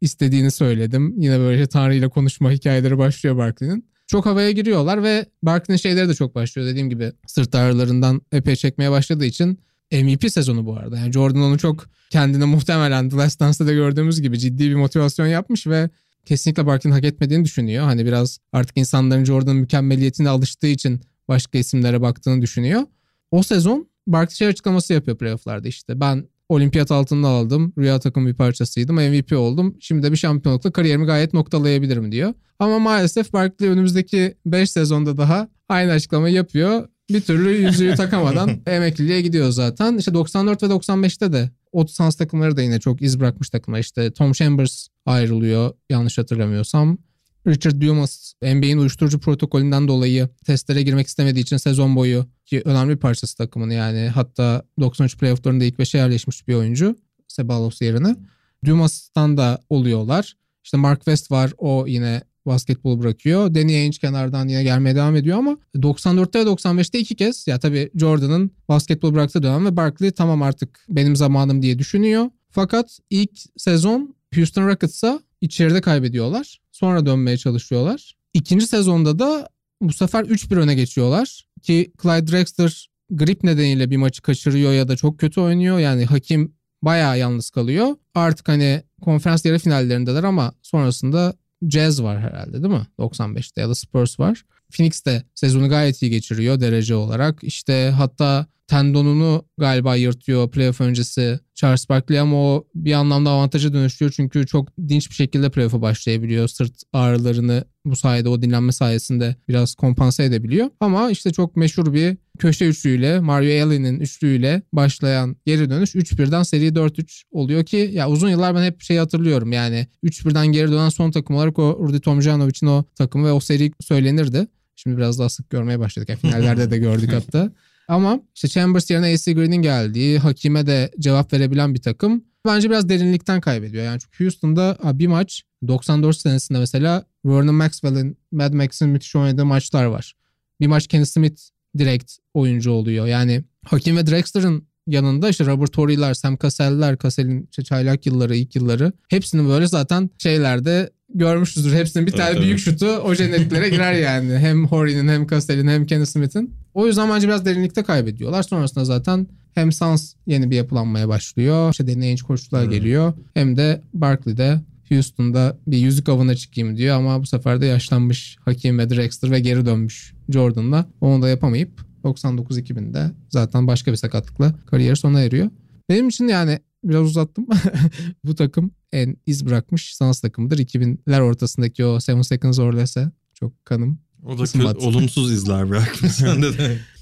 istediğini söyledim. Yine böyle Tanrı ile konuşma hikayeleri başlıyor Barkley'nin. Çok havaya giriyorlar ve Barkley'nin şeyleri de çok başlıyor. Dediğim gibi sırt ağrılarından epey çekmeye başladığı için MVP sezonu bu arada. Yani Jordan onu çok kendine muhtemelen The Last Dance'da da gördüğümüz gibi ciddi bir motivasyon yapmış ve kesinlikle Barkley'nin hak etmediğini düşünüyor. Hani biraz artık insanların Jordan'ın mükemmeliyetine alıştığı için başka isimlere baktığını düşünüyor. O sezon Barkley şey açıklaması yapıyor playofflarda işte. Ben olimpiyat altını aldım. Rüya takım bir parçasıydım. MVP oldum. Şimdi de bir şampiyonlukla kariyerimi gayet noktalayabilirim diyor. Ama maalesef Barkley önümüzdeki 5 sezonda daha aynı açıklamayı yapıyor. Bir türlü yüzüğü takamadan *laughs* emekliliğe gidiyor zaten. İşte 94 ve 95'te de o Suns takımları da yine çok iz bırakmış takımlar. İşte Tom Chambers ayrılıyor yanlış hatırlamıyorsam. Richard Dumas NBA'in uyuşturucu protokolünden dolayı testlere girmek istemediği için sezon boyu ki önemli bir parçası takımın yani hatta 93 playofflarında ilk 5'e yerleşmiş bir oyuncu Sebalos yerine. Dumas'tan da oluyorlar. İşte Mark West var o yine basketbol bırakıyor. Danny Ainge kenardan yine gelmeye devam ediyor ama 94'te ve 95'te iki kez ya tabii Jordan'ın basketbol bıraktığı dönem ve Barkley tamam artık benim zamanım diye düşünüyor. Fakat ilk sezon Houston Rockets'a içeride kaybediyorlar. Sonra dönmeye çalışıyorlar. İkinci sezonda da bu sefer 3-1 öne geçiyorlar. Ki Clyde Drexler grip nedeniyle bir maçı kaçırıyor ya da çok kötü oynuyor. Yani hakim bayağı yalnız kalıyor. Artık hani konferans yarı finallerindeler ama sonrasında Jazz var herhalde değil mi? 95'te ya da Spurs var. Phoenix de sezonu gayet iyi geçiriyor derece olarak. İşte hatta tendonunu galiba yırtıyor playoff öncesi Charles Barkley ama o bir anlamda avantaja dönüşüyor çünkü çok dinç bir şekilde playoff'a başlayabiliyor. Sırt ağrılarını bu sayede o dinlenme sayesinde biraz kompanse edebiliyor. Ama işte çok meşhur bir köşe üçlüyle Mario Allen'in üçlüyle başlayan geri dönüş 3-1'den seri 4-3 oluyor ki ya uzun yıllar ben hep şeyi hatırlıyorum yani 3-1'den geri dönen son takım olarak o Rudy Tomjanovic'in o takımı ve o seri söylenirdi. Şimdi biraz daha sık görmeye başladık. Yani finallerde de gördük *laughs* hatta. Ama işte Chambers yerine AC Green'in geldiği, hakime de cevap verebilen bir takım. Bence biraz derinlikten kaybediyor. Yani çünkü Houston'da bir maç 94 senesinde mesela Vernon Maxwell'in, Mad Max'in müthiş oynadığı maçlar var. Bir maç Kenny Smith direkt oyuncu oluyor. Yani Hakim ve Drexler'ın yanında işte Robert Horry'ler, Sam Cassell'ler, Cassell'in işte çaylak yılları, ilk yılları hepsini böyle zaten şeylerde görmüşüzdür. Hepsinin bir tane tabii. büyük şutu o jeneriklere girer yani. *laughs* Hem Horry'nin hem Cassell'in hem Kenny Smith'in. O yüzden bence biraz derinlikte kaybediyorlar. Sonrasında zaten hem Suns yeni bir yapılanmaya başlıyor. İşte deneyici koçlar Hmm. geliyor. Hem de Barkley'de Houston'da bir yüzük avına çıkayım diyor ama bu sefer de yaşlanmış Hakim ve Drexler ve geri dönmüş Jordan'la. Onu da yapamayıp 99-2000'de zaten başka bir sakatlıkla kariyeri sona eriyor. Benim için yani biraz uzattım. *laughs* bu takım en iz bırakmış Suns takımıdır. 2000'ler ortasındaki o 7 Seconds or Less'e çok kanım. O da olumsuz izler bırakmış. *laughs*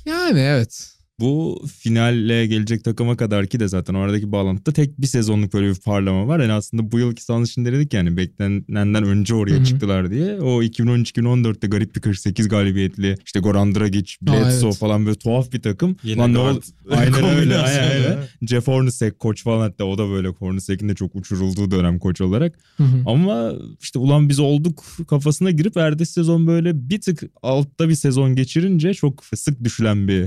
Yani evet. Bu finalle gelecek takıma kadar ki de zaten oradaki bağlantıda tek bir sezonluk böyle bir parlama var. Yani aslında bu yılki Suns için de dedik yani beklenenden önce oraya Hı hı. çıktılar diye. O 2013-2014'te garip bir 48 galibiyetli işte Goran Dragic, Bledsoe evet. falan böyle tuhaf bir takım. Yine Lan ne oldu? Aynen öyle. Aynen öyle. Jeff Hornacek koç falan hatta o da böyle Hornacek'in de çok uçurulduğu dönem koç olarak. Hı hı. Ama işte ulan biz olduk kafasına girip ertesi sezon böyle bir tık altta bir sezon geçirince çok sık düşülen bir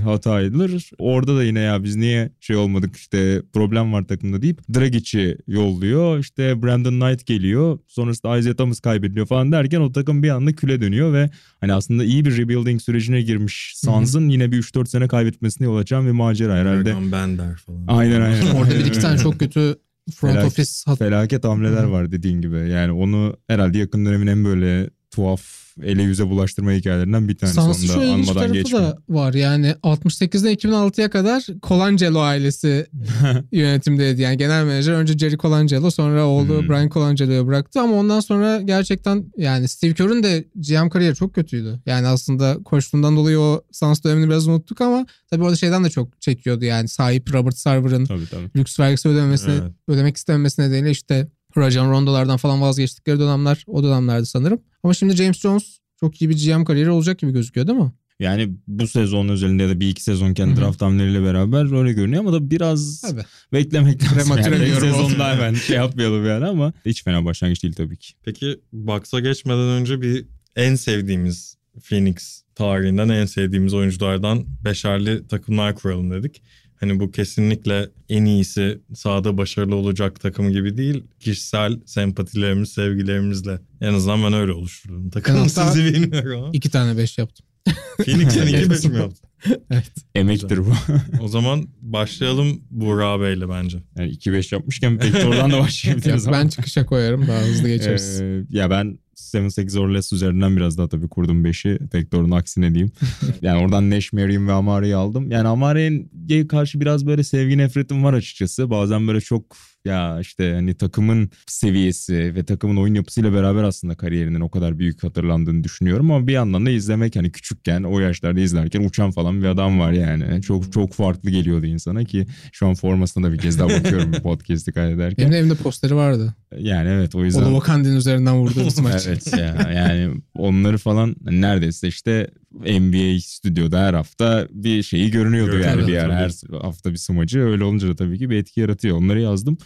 hataydılar. Orada da yine ya biz niye şey olmadık işte problem var takımda deyip Dragic'i yolluyor. İşte Brandon Knight geliyor. Sonrasında Isaiah Thomas kaybediliyor falan derken o takım bir anda küle dönüyor ve hani aslında iyi bir rebuilding sürecine girmiş Suns'ın yine bir 3-4 sene kaybetmesine yol açan bir macera herhalde. Bender falan. Aynen aynen. Orada bir iki tane çok kötü front Felaket- office hat Felaket hamleler var dediğin gibi. Yani onu herhalde yakın dönemin en böyle tuhaf ele yüze bulaştırma hikayelerinden bir tanesi. Sans'ın Onu da şöyle anmadan tarafı da var. Yani 68'den 2006'ya kadar Colangelo ailesi *laughs* yönetimdeydi. Yani genel menajer önce Jerry Colangelo sonra oğlu Hmm. Brian Colangelo'ya bıraktı ama ondan sonra gerçekten yani Steve Kerr'ün de GM kariyeri çok kötüydü. Yani aslında koçluğundan dolayı o Suns dönemini biraz unuttuk ama tabii orada şeyden de çok çekiyordu yani sahip Robert Sarver'ın lüks vergisi ödememesine, Evet. ödemek istememesi nedeniyle işte Rajon Rondo'lardan falan vazgeçtikleri dönemler o dönemlerdi sanırım. Ama şimdi James Jones çok iyi bir GM kariyeri olacak gibi gözüküyor değil mi? Yani bu sezon özelinde ya da bir iki sezonken Hı hı. draft hamleleriyle beraber öyle görünüyor ama da biraz Tabii. beklemek lazım. Prematüre Yani. bir. Sezonda *laughs* hemen şey yapmayalım yani ama hiç fena başlangıç değil tabii ki. Peki Bucks'a geçmeden önce bir en sevdiğimiz Phoenix tarihinden en sevdiğimiz oyunculardan beşerli takımlar kuralım dedik. Hani bu kesinlikle en iyisi sahada başarılı olacak takım gibi değil. Kişisel sempatilerimiz, sevgilerimizle. En azından ben öyle oluşturdum. Takım Ben hatta- *laughs* sizi bilmiyorum ama. İki tane beş yaptım. *laughs* Phoenix'in iki beş mi yaptı? *laughs* Emektir bu. O zaman başlayalım Buğra Bey'le bence. Yani 2-5 yapmışken pek oradan da başlayabiliriz. ben çıkışa koyarım daha hızlı geçeriz. Ee, ya ben 7-8 or less üzerinden biraz daha tabii kurdum 5'i. Vector'un aksine diyeyim. *laughs* yani oradan Nash, Merriam ve Amare'yi aldım. Yani Amare'ye karşı biraz böyle sevgi nefretim var açıkçası. Bazen böyle çok ya işte hani takımın seviyesi ve takımın oyun yapısıyla beraber aslında kariyerinin o kadar büyük hatırlandığını düşünüyorum ama bir yandan da izlemek hani küçükken o yaşlarda izlerken uçan falan bir adam var yani. Çok çok farklı geliyordu insana ki şu an formasına da bir kez daha bakıyorum *laughs* podcast'i kaydederken. Benim de evimde posteri vardı. Yani evet o yüzden. Olu Kandil'in üzerinden vurduğumuz *laughs* maç. Evet ya yani onları falan neredeyse işte NBA stüdyoda her hafta bir şeyi görünüyordu Görünüyor, yani bir yer. Her hafta bir smacı öyle olunca da tabii ki bir etki yaratıyor. Onları yazdım.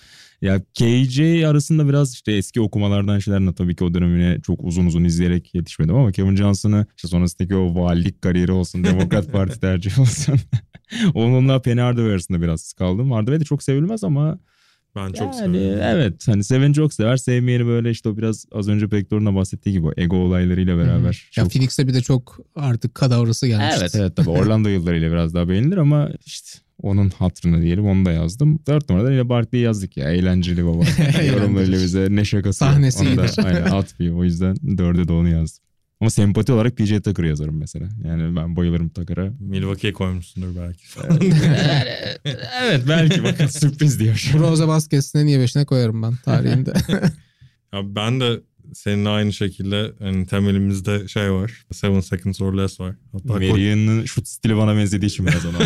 Ya KJ arasında biraz işte eski okumalardan şeylerle tabii ki o dönemine çok uzun uzun izleyerek yetişmedim ama Kevin Johnson'ı işte sonrasındaki o valilik kariyeri olsun, *laughs* Demokrat Parti tercihi olsun. *laughs* Onunla Penny Hardaway arasında biraz kaldım. Hardaway de çok sevilmez ama Ben çok yani seviyorum. evet hani seven çok sever sevmeyeni böyle işte o biraz az önce Pektor'un da bahsettiği gibi ego olaylarıyla beraber. Ya çok... Phoenix'te bir de çok artık kadavrası gelmişti. Evet evet *laughs* tabii Orlando yıllarıyla biraz daha beğenilir ama işte onun hatırına diyelim onu da yazdım. Dört numaradan yine Barkley'i yazdık ya eğlenceli baba. *laughs* Yorumlarıyla bize ne şakası. Sahnesi iyidir. aynen atmıyor o yüzden dörde de onu yazdım. Ama sempati olarak PJ Tucker yazarım mesela. Yani ben bayılırım Tucker'a. Milwaukee'ye koymuşsundur belki. *laughs* evet belki bakın sürpriz diyor. Brose Basket'in en iyi beşine koyarım ben tarihinde. *laughs* Ya ben de seninle aynı şekilde hani temelimizde şey var. Seven Seconds or Less var. Hatta Marian'ın şut stili bana benzediği için biraz ona.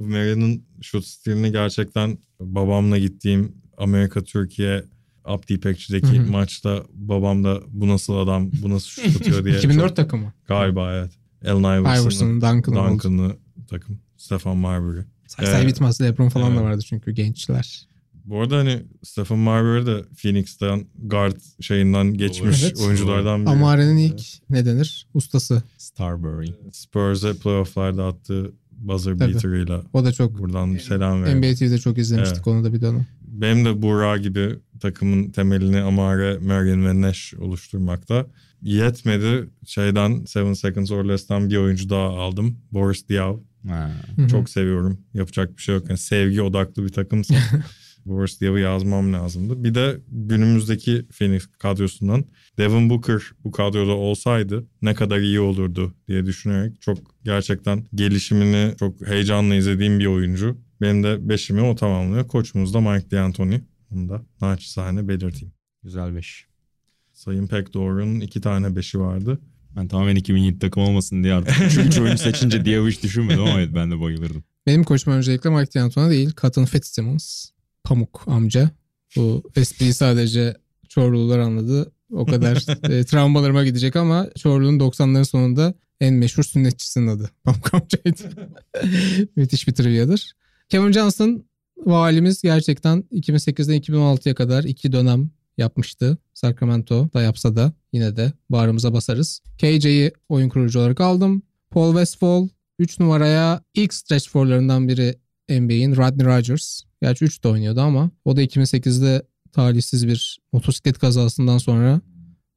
bu *laughs* Marian'ın şut stilini gerçekten babamla gittiğim Amerika Türkiye Abdi İpekçi'deki Hı hı. maçta babam da bu nasıl adam bu nasıl şut atıyor diye. *laughs* 2004 çok- takımı. Galiba evet. Allen Iverson'ın Iverson'ın, Duncan'ın oldu. Duncan'lı takım. Stefan Marbury. Say Ee, bitmez. Lebron falan da evet. vardı çünkü gençler. Bu arada hani Stephen Marbury de Phoenix'ten guard şeyinden geçmiş Evet. oyunculardan biri. Amare'nin ilk ne denir? Ustası. Starbury. Spurs'e playoff'larda attığı buzzer Tabii. beater'ıyla. O da çok Buradan selam verelim. NBA TV'de çok izlemiştik onu da bir dönem. Benim de Buğra gibi takımın temelini Amare, Marion ve Nash oluşturmakta. Yetmedi. Şeyden Seven Seconds or Less'ten bir oyuncu daha aldım. Boris Diaw. Ha. Çok seviyorum. Yapacak bir şey yok. Yani sevgi odaklı bir takımsa *laughs* Boris Diaw'ı yazmam lazımdı. Bir de günümüzdeki Phoenix kadrosundan Devin Booker bu kadroda olsaydı ne kadar iyi olurdu diye düşünerek çok gerçekten gelişimini çok heyecanla izlediğim bir oyuncu. Benim de beşimi o tamamlıyor. Koçumuz da Mike D'Antoni. Onu da naçizane belirteyim. Güzel beş. Sayın pek doğru'nun iki tane beşi vardı. Ben tamamen 2007 takım olmasın diye artık 3 oyuncu seçince diye hiç düşünmedim ama evet ben de bayılırdım. Benim koçum öncelikle Mike D'Antoni değil. Cotton Fitzsimmons. Pamuk amca. Bu espriyi sadece Çorlular anladı. O kadar *laughs* e, travmalarıma gidecek ama Çorlu'nun 90'ların sonunda en meşhur sünnetçisinin adı. Pamuk amcaydı. *laughs* Müthiş bir triviadır. Kevin Johnson valimiz gerçekten 2008'den 2016'ya kadar iki dönem yapmıştı. Sacramento'da yapsa da yine de bağrımıza basarız. KJ'yi oyun kurucu olarak aldım. Paul Westphal 3 numaraya ilk stretch four'larından biri NBA'in Rodney Rogers. Gerçi 3 de oynuyordu ama o da 2008'de talihsiz bir motosiklet kazasından sonra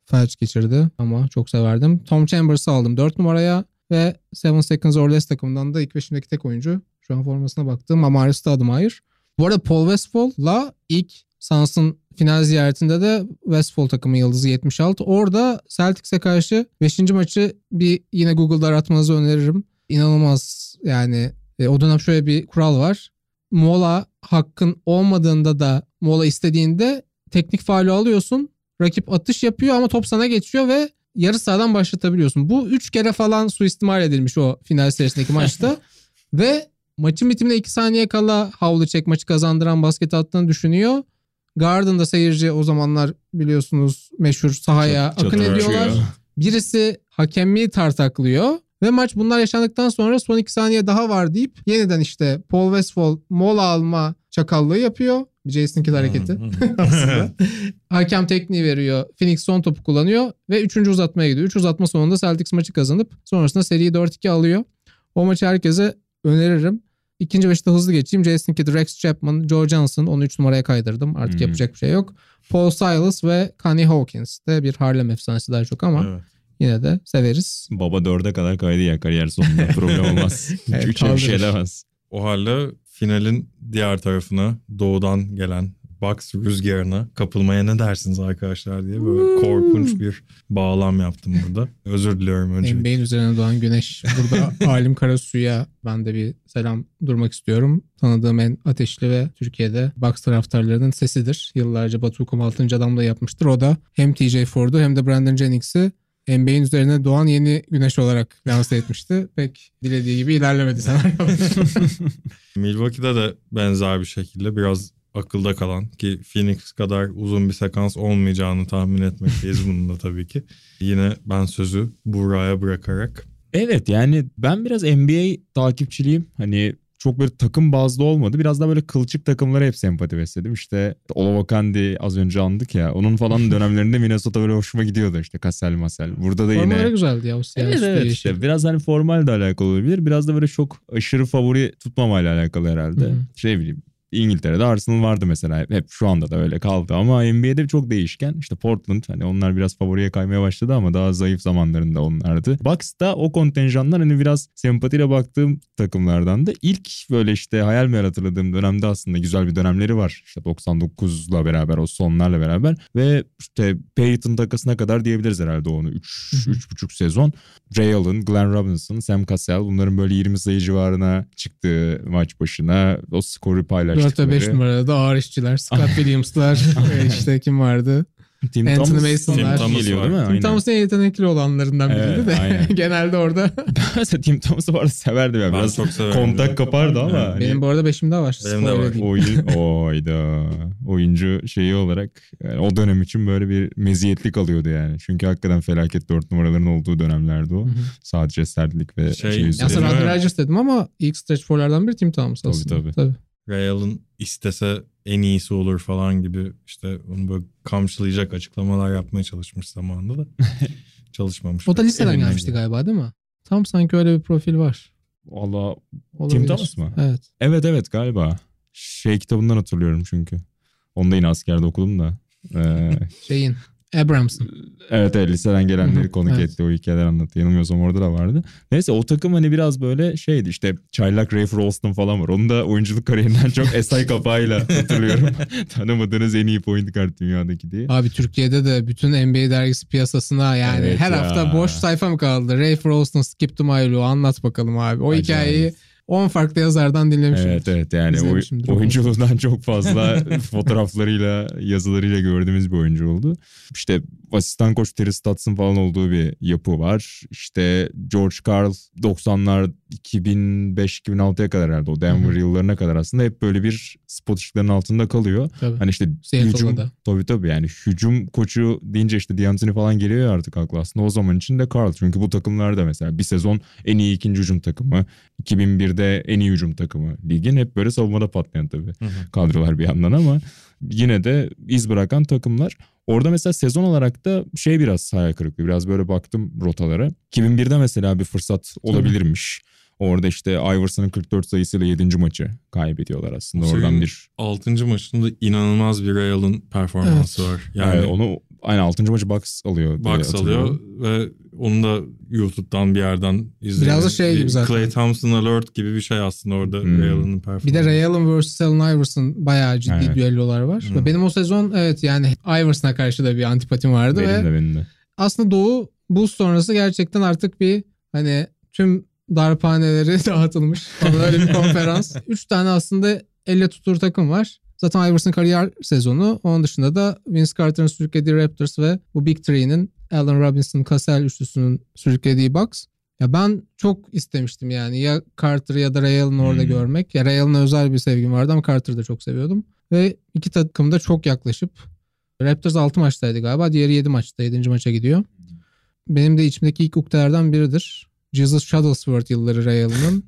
felç geçirdi ama çok severdim. Tom Chambers'ı aldım 4 numaraya ve Seven Seconds or Less takımından da ilk beşimdeki tek oyuncu. Şu an formasına baktım. Amari Stoudemire. Bu arada Paul Westphal'la ilk Suns'ın final ziyaretinde de Westphal takımı yıldızı 76. Orada Celtics'e karşı 5. maçı bir yine Google'da aratmanızı öneririm. İnanılmaz yani e, o dönem şöyle bir kural var. Mola hakkın olmadığında da mola istediğinde teknik faulü alıyorsun. Rakip atış yapıyor ama top sana geçiyor ve yarı sahadan başlatabiliyorsun. Bu 3 kere falan suistimal edilmiş o final serisindeki maçta. *laughs* ve maçın bitimine 2 saniye kala havlu çek maçı kazandıran basket attığını düşünüyor. Garden'da seyirci o zamanlar biliyorsunuz meşhur sahaya Çat- akın ediyorlar. açıyor. Birisi hakemliği tartaklıyor. Ve maç bunlar yaşandıktan sonra son 2 saniye daha var deyip yeniden işte Paul Westphal mola alma çakallığı yapıyor. Jason Kidd hareketi *laughs* aslında. Hakem tekniği veriyor. Phoenix son topu kullanıyor ve 3. uzatmaya gidiyor. 3 uzatma sonunda Celtics maçı kazanıp sonrasında seriyi 4-2 alıyor. O maçı herkese öneririm. İkinci beşte hızlı geçeyim. Jason Kidd, Rex Chapman, Joe Johnson. Onu 3 numaraya kaydırdım. Artık Hmm. yapacak bir şey yok. Paul Silas ve Connie Hawkins de bir Harlem efsanesi daha çok ama Evet. yine de severiz. Baba dörde kadar kaydı ya kariyer sonunda *laughs* problem olmaz. Evet, Üçe bir şey kaldırır. demez. O halde finalin diğer tarafına doğudan gelen Bucks rüzgarına kapılmaya ne dersiniz arkadaşlar diye böyle korkunç bir bağlam yaptım burada. *laughs* Özür diliyorum öncelikle. NBA'in üzerine doğan güneş. Burada *laughs* Halim Karasu'ya ben de bir selam durmak istiyorum. Tanıdığım en ateşli ve Türkiye'de Bucks taraftarlarının sesidir. Yıllarca Batukum 6. adam da yapmıştır. O da hem TJ Ford'u hem de Brandon Jennings'i NBA'in üzerine doğan yeni güneş olarak lanse etmişti. Pek dilediği gibi ilerlemedi senaryo. *laughs* Milwaukee'de de benzer bir şekilde biraz akılda kalan ki Phoenix kadar uzun bir sekans olmayacağını tahmin etmekteyiz *laughs* bunun da tabii ki. Yine ben sözü Buraya bırakarak Evet yani ben biraz NBA takipçiliyim. Hani çok böyle takım bazlı olmadı. Biraz daha böyle kılçık takımlara hep sempati besledim. İşte Olowokandi az önce andık ya. Onun falan *laughs* dönemlerinde Minnesota böyle hoşuma gidiyordu işte Cassell Masel. Burada da Formaları yine... güzeldi ya o siyah Evet evet yeşil. işte biraz hani formal de alakalı olabilir. Biraz da böyle çok aşırı favori tutmamayla alakalı herhalde. Hı hı. Şey bileyim İngiltere'de Arsenal vardı mesela. Hep, şu anda da öyle kaldı ama NBA'de çok değişken. İşte Portland hani onlar biraz favoriye kaymaya başladı ama daha zayıf zamanlarında onlardı. Bucks da o kontenjanlar hani biraz sempatiyle baktığım takımlardan da ilk böyle işte hayal meyal hatırladığım dönemde aslında güzel bir dönemleri var. İşte 99'la beraber o sonlarla beraber ve işte Peyton takasına kadar diyebiliriz herhalde onu. 3 3,5 sezon. Ray Allen, Glenn Robinson, Sam Cassell bunların böyle 20 sayı civarına çıktığı maç başına o skoru 4 paylaştıkları. ve 5 numarada da ağır işçiler. Scott *laughs* Williams'lar. e, işte kim vardı? Tim Anthony Thomas, Mason'lar. Tim Thomas geliyor değil mi? Tim Aynen. Thomas'ın en yetenekli olanlarından biriydi Evet, de. aynen. *laughs* Genelde orada. *laughs* Mesela Tim Thomas'ı bu arada severdim ya. ben Biraz çok severim. kontak kapardı ama. Evet. hani Benim bu arada beşim daha var. Benim de var. oyun oyda oyuncu şeyi olarak yani o dönem için böyle bir meziyetlik alıyordu yani. Çünkü hakikaten felaket dört numaraların olduğu dönemlerdi o. Sadece sertlik ve Şey- şey, aslında? Rodney Rogers dedim ama ilk stretch four'lardan biri Tim Thomas Tabii, aslında. tabii. Ray Allen istese en iyisi olur falan gibi işte onu böyle kamçılayacak açıklamalar yapmaya çalışmış zamanında da *laughs* çalışmamış. O da liseden gelmişti yani. galiba değil mi? Tam sanki öyle bir profil var. Allah Olabilir. Tim Thomas mı? Evet. Evet evet galiba. Şey kitabından hatırlıyorum çünkü. Onu da yine askerde okudum da. Ee, *laughs* Şeyin. Abramson. evet evet liseden gelenleri konuk evet. etti o hikayeler anlattı. Yanılmıyorsam orada da vardı. Neyse o takım hani biraz böyle şeydi işte çaylak Rafe Rolston falan var. Onu da oyunculuk kariyerinden çok *laughs* Esay kapağıyla hatırlıyorum. *laughs* Tanımadığınız en iyi point guard dünyadaki diye. Abi Türkiye'de de bütün NBA dergisi piyasasına yani Evet her ya. hafta boş sayfa mı kaldı? Rafe Rolston, Skip Milo anlat bakalım abi. O Acayip. hikayeyi 10 farklı yazardan dinlemişim. Evet evet yani oy- oyunculuğundan çok fazla *laughs* fotoğraflarıyla yazılarıyla gördüğümüz bir oyuncu oldu. İşte asistan koç Terry Stotts'ın falan olduğu bir yapı var. İşte George Karl 90'lar 2005-2006'ya kadar herhalde o Denver Hı hı. yıllarına kadar aslında hep böyle bir spot ışıklarının altında kalıyor. Tabii. Hani işte Seattle'da hücum da. tabii tabii yani hücum koçu deyince işte D'Antoni falan geliyor ya artık aklı aslında o zaman için de Karl. Çünkü bu takımlarda mesela bir sezon en iyi ikinci hücum takımı, 2001'de en iyi hücum takımı ligin hep böyle savunmada patlayan tabii kadrolar bir yandan ama yine de iz bırakan takımlar. Orada mesela sezon olarak da şey biraz hayal kırıklığı. Biraz böyle baktım rotalara. 2001'de mesela bir fırsat olabilirmiş. Orada işte Iverson'ın 44 sayısıyla 7. maçı kaybediyorlar aslında. Oradan bir 6. maçında inanılmaz bir Ray Allen performansı var. Yani yani onu aynı 6. maçı Bucks alıyor. diye Bucks alıyor ve onu da YouTube'dan bir yerden izledim. Biraz da şey gibi zaten. Clay Thompson alert gibi bir şey aslında orada Hmm. Ray Allen'ın performansı. Bir de Ray Allen vs. Allen Iverson bayağı ciddi Evet. düellolar var. Ve Benim o sezon evet yani Iverson'a karşı da bir antipatim vardı Benim ve de benim de. aslında Doğu Bulls sonrası gerçekten artık bir hani tüm darphaneleri *laughs* dağıtılmış falan öyle bir konferans. *laughs* Üç tane aslında elle tutulur takım var. Zaten Iverson kariyer sezonu. Onun dışında da Vince Carter'ın sürüklediği Raptors ve bu Big Three'nin Allen Robinson, Cassell üçlüsünün sürüklediği Bucks. Ya ben çok istemiştim yani ya Carter'ı ya da Ray Allen'ı orada Hmm. görmek. Ya Ray Allen'a özel bir sevgim vardı ama Carter'ı da çok seviyordum. Ve iki takım da çok yaklaşıp Raptors 6 maçtaydı galiba. Diğeri 7 maçta. 7. maça gidiyor. Benim de içimdeki ilk ukdelerden biridir. Jesus Shuttlesworth yılları.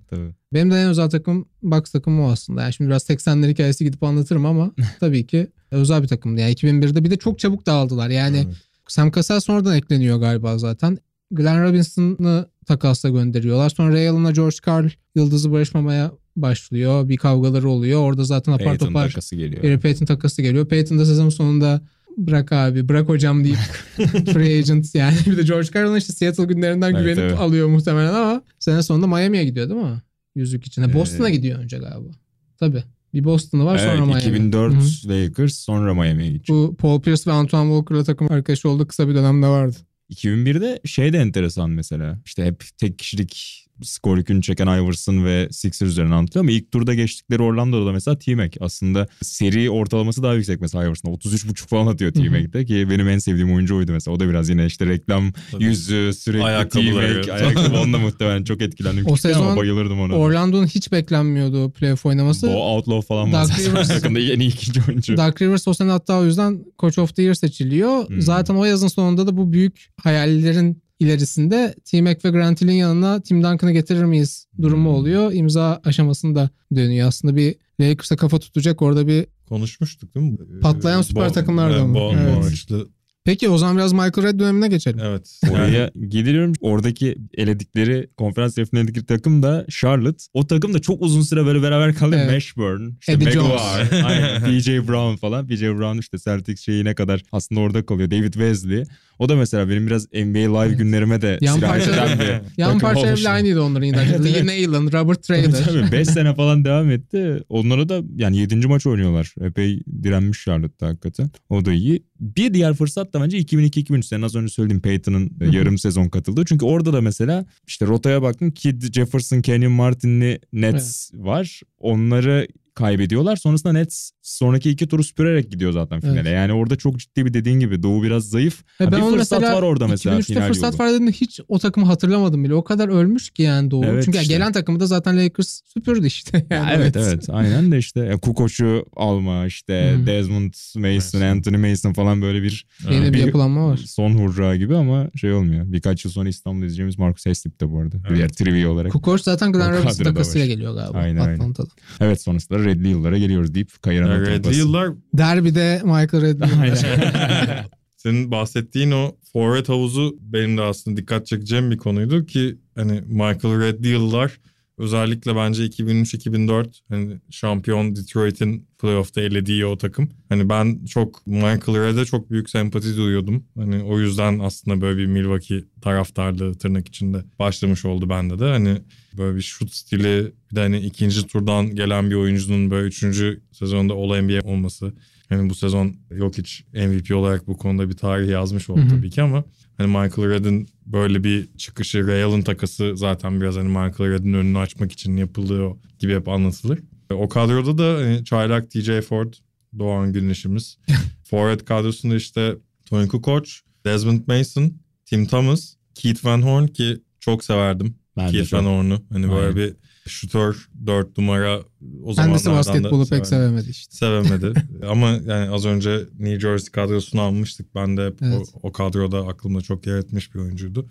*laughs* Tabii. Benim de en özel takım Bucks takımı o aslında. Yani şimdi biraz 80'ler hikayesi gidip anlatırım ama *laughs* tabii ki özel bir takımdı. Yani 2001'de bir de çok çabuk dağıldılar. Yani Evet. Sam Cassell sonradan ekleniyor galiba zaten. Glenn Robinson'ı takasla gönderiyorlar. Sonra Ray Allen'la George Karl yıldızı barışmamaya başlıyor. Bir kavgaları oluyor. Orada zaten apar Peyton topar takası geliyor. Gary Payton takası geliyor. Payton da sezon sonunda bırak abi bırak hocam deyip *laughs* free agent yani. Bir de George Karl'ın işte Seattle günlerinden Evet, güvenip evet. alıyor muhtemelen ama sene sonunda Miami'ye gidiyor değil mi? Yüzük içine. Ee, Boston'a gidiyor önce galiba. Tabii. Bir Boston'ı var sonra Evet, Miami. 2004 Hı hı. Lakers sonra Miami'ye gidecek. Bu Paul Pierce ve Antoine Walker'la takım arkadaşı olduğu kısa bir dönemde vardı. 2001'de şey de enteresan mesela. İşte hep tek kişilik skor yükünü çeken Iverson ve Sixers üzerine anlatıyor ama ilk turda geçtikleri Orlando'da mesela T-Mac aslında seri ortalaması daha yüksek mesela Iverson'da 33.5 falan atıyor. T-Mac'te ki benim en sevdiğim oyuncu oydu mesela. O da biraz yine işte reklam Tabii. yüzü sürekli. T-Mac ayakkabı onunla muhtemelen çok etkilendim. O Küçükken ama sezon bayılırdım ona. Orlando'nun hiç beklenmiyordu playoff oynaması. Bo Outlaw falan var. Doug Rivers. *laughs* Takımda en iyi ikinci oyuncu. Doug Rivers o sene hatta o yüzden Coach of the Year seçiliyor. Hmm. Zaten o yazın sonunda da bu büyük hayallerin ilerisinde T-Mac ve Grant Hill'in yanına Tim Duncan'ı getirir miyiz durumu Hmm. oluyor. İmza aşamasında dönüyor. Aslında bir Lakers'a kafa tutacak orada bir... Konuşmuştuk değil mi? Patlayan süper Bo- takımlardan mı? Bo- Evet. Boğaçlı. Peki o zaman biraz Michael Red dönemine geçelim. Evet. *laughs* Oraya geliyorum. Oradaki eledikleri konferans yarı finalindeki takım da Charlotte. O takım da çok uzun süre böyle beraber kaldı. Evet. Mashburn, işte Eddie Maguire, *laughs* aynen, PJ Brown falan. PJ Brown işte Celtics şeyine kadar aslında orada kalıyor. David Wesley. O da mesela benim biraz NBA Live Evet. günlerime de Yan sirayet parça- eden bir *laughs* Yan parçaları bile aynıydı onların yine. Evet, Lee. Naylor, Robert Trader. tabii 5 sene falan devam etti. Onlara da yani 7. maç oynuyorlar. Epey direnmiş Charlotte'da hakikaten. O da iyi. Bir diğer fırsat da bence 2002-2003 senin az önce söylediğim Peyton'ın e, yarım sezon katıldığı. Çünkü orada da mesela işte rotaya baktın Kid Jefferson, Kenyon Martin'li Nets var. Onları kaybediyorlar. Sonrasında Nets sonraki iki turu süpürerek gidiyor zaten finale. Evet. Yani orada çok ciddi bir dediğin gibi Doğu biraz zayıf. Ha, ben bir fırsat mesela var orada mesela 2003'te final fırsat yolu. var dediğinde hiç o takımı hatırlamadım bile. O kadar ölmüş ki yani Doğu. Evet Çünkü işte. gelen takımı da zaten Lakers süpürdü işte. *laughs* Ya Yani evet evet aynen de işte ya Kukoc'u alma işte Hı. Desmond Mason, Mason. Anthony Mason falan böyle bir Yeni bir Bir- yapılanma var. son hurra gibi ama şey olmuyor. Birkaç yıl sonra İstanbul'da izleyeceğimiz Marcus Heslip de bu arada. Evet. Diğer trivia olarak. Kukoc zaten Glenn O Robinson kadroda takasıyla var. geliyor galiba Aynen, aynen. Evet sonrasında Redli yıllara geliyoruz deyip kayıran yani basın. yıllar Derbide Michael. Aynen. *laughs* senin bahsettiğin o forvet havuzu benim de aslında dikkat çekeceğim bir konuydu ki hani Michael Reddy yıllar özellikle bence 2003-2004 hani şampiyon Detroit'in playoff'ta elediği o takım. Hani ben çok Michael Redd'e çok büyük sempati duyuyordum. Hani o yüzden aslında böyle bir Milwaukee taraftarlığı tırnak içinde başlamış oldu bende de. Hani böyle bir şut stili bir de hani ikinci turdan gelen bir oyuncunun böyle üçüncü sezonda All NBA olması. Hani bu sezon yok hiç MVP olarak bu konuda bir tarih yazmış oldu Hı hı. tabii ki ama hani Michael Redd'in böyle bir çıkışı Real'ın takası zaten biraz hani Michael Redd'in önünü açmak için yapıldığı o gibi hep anlatılır. O kadroda da hani çaylak TJ Ford, Doğan Güneş'imiz. *laughs* Forward kadrosunda işte Tony Kukoc, Desmond Mason, Tim Thomas, Keith Van Horn ki çok severdim. Ben Van Horn'u. Hani böyle Aynen. bir şutör 4 numara o Kendisi zamanlardan basketbolu pek sevemedi işte. sevemedi. *laughs* Ama yani az önce New Jersey kadrosunu almıştık. Ben de hep Evet. o, o kadroda aklımda çok yer etmiş bir oyuncuydu.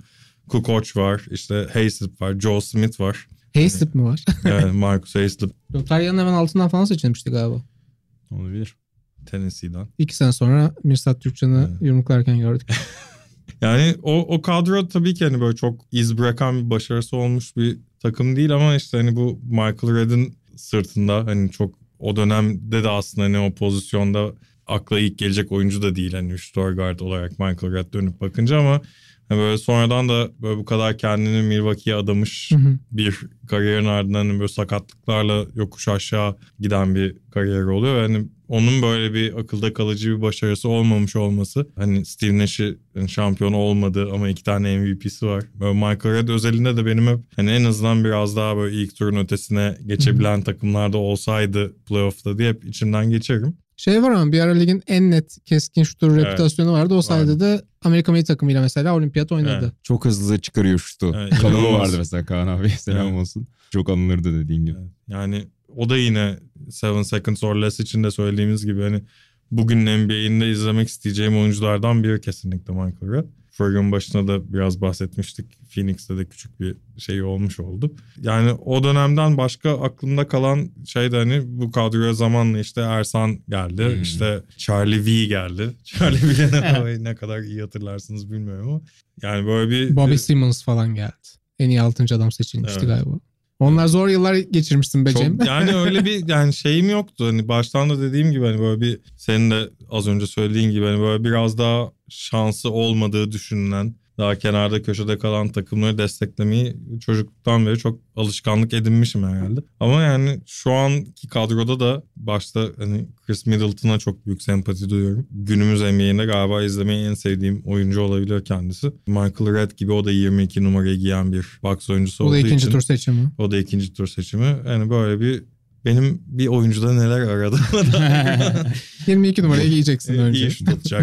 Kukoc var, işte Hayslip var, Joe Smith var. Hayslip mi var? *laughs* Yani Marcus Hayslip Lotarya'nın hemen altından falan seçilmişti galiba. Olabilir. Tennessee'den. İki sene sonra Mirsat Türkcan'ı Evet. yumruklarken gördük. *laughs* Yani o, o kadro tabii ki hani böyle çok iz bırakan bir başarısı olmuş bir takım değil ama işte hani bu Michael Redd'in sırtında hani çok o dönemde de aslında hani o pozisyonda akla ilk gelecek oyuncu da değil hani 3 guard olarak Michael Redd dönüp bakınca ama böyle sonradan da böyle bu kadar kendini Milwaukee'ye adamış Hı hı. bir kariyerin ardından hani böyle sakatlıklarla yokuş aşağı giden bir kariyer oluyor. Yani onun böyle bir akılda kalıcı bir başarısı olmamış olması. Hani Steve Nash'i hani şampiyon olmadı ama iki tane MVP'si var. Böyle Michael Redd özelinde de benim hep hani en azından biraz daha böyle ilk turun ötesine geçebilen takımlarda olsaydı playoff'ta diye hep içimden geçerim. Şey var ama bir ara ligin en net keskin şutör Evet. reputasyonu vardı. O sayede de Amerika milli takımıyla mesela olimpiyat oynadı. Evet. Çok hızlı çıkarıyor şutu. Evet, inanılmaz. vardı mesela Kaan abi. *laughs* Selam Evet. olsun. Çok anılırdı dediğin gibi. Evet. Yani o da yine Seven Seconds or Less için de söylediğimiz gibi hani bugün NBA'inde izlemek isteyeceğim oyunculardan biri kesinlikle Michael Redd. Programın başına da biraz bahsetmiştik. Phoenix'te de küçük bir şey olmuş oldu. Yani o dönemden başka aklımda kalan şey de hani bu kadroya zamanla işte Ersan geldi. Hmm. işte Charlie V geldi. *laughs* Charlie V'ye ne, ne kadar iyi hatırlarsınız bilmiyorum ama. Yani böyle bir... Bobby Simmons falan geldi. En iyi 6. adam seçilmişti Evet. galiba. Onlar zor yıllar geçirmişsin be Cem. Çok, yani *laughs* öyle bir yani şeyim yoktu. Hani baştan da dediğim gibi hani böyle bir senin de az önce söylediğin gibi hani böyle biraz daha şansı olmadığı düşünülen daha kenarda köşede kalan takımları desteklemeyi çocukluktan beri çok alışkanlık edinmişim herhalde. Ama yani şu anki kadroda da başta hani Chris Middleton'a çok büyük sempati duyuyorum. Günümüz NBA'inde galiba izlemeyi en sevdiğim oyuncu olabilir kendisi. Michael Redd gibi o da 22 numarayı giyen bir box oyuncusu Bu da olduğu ikinci için. tur seçimi. O da ikinci tur seçimi. Yani böyle bir benim bir oyuncuda neler aradım. 22 numaraya giyeceksin önce.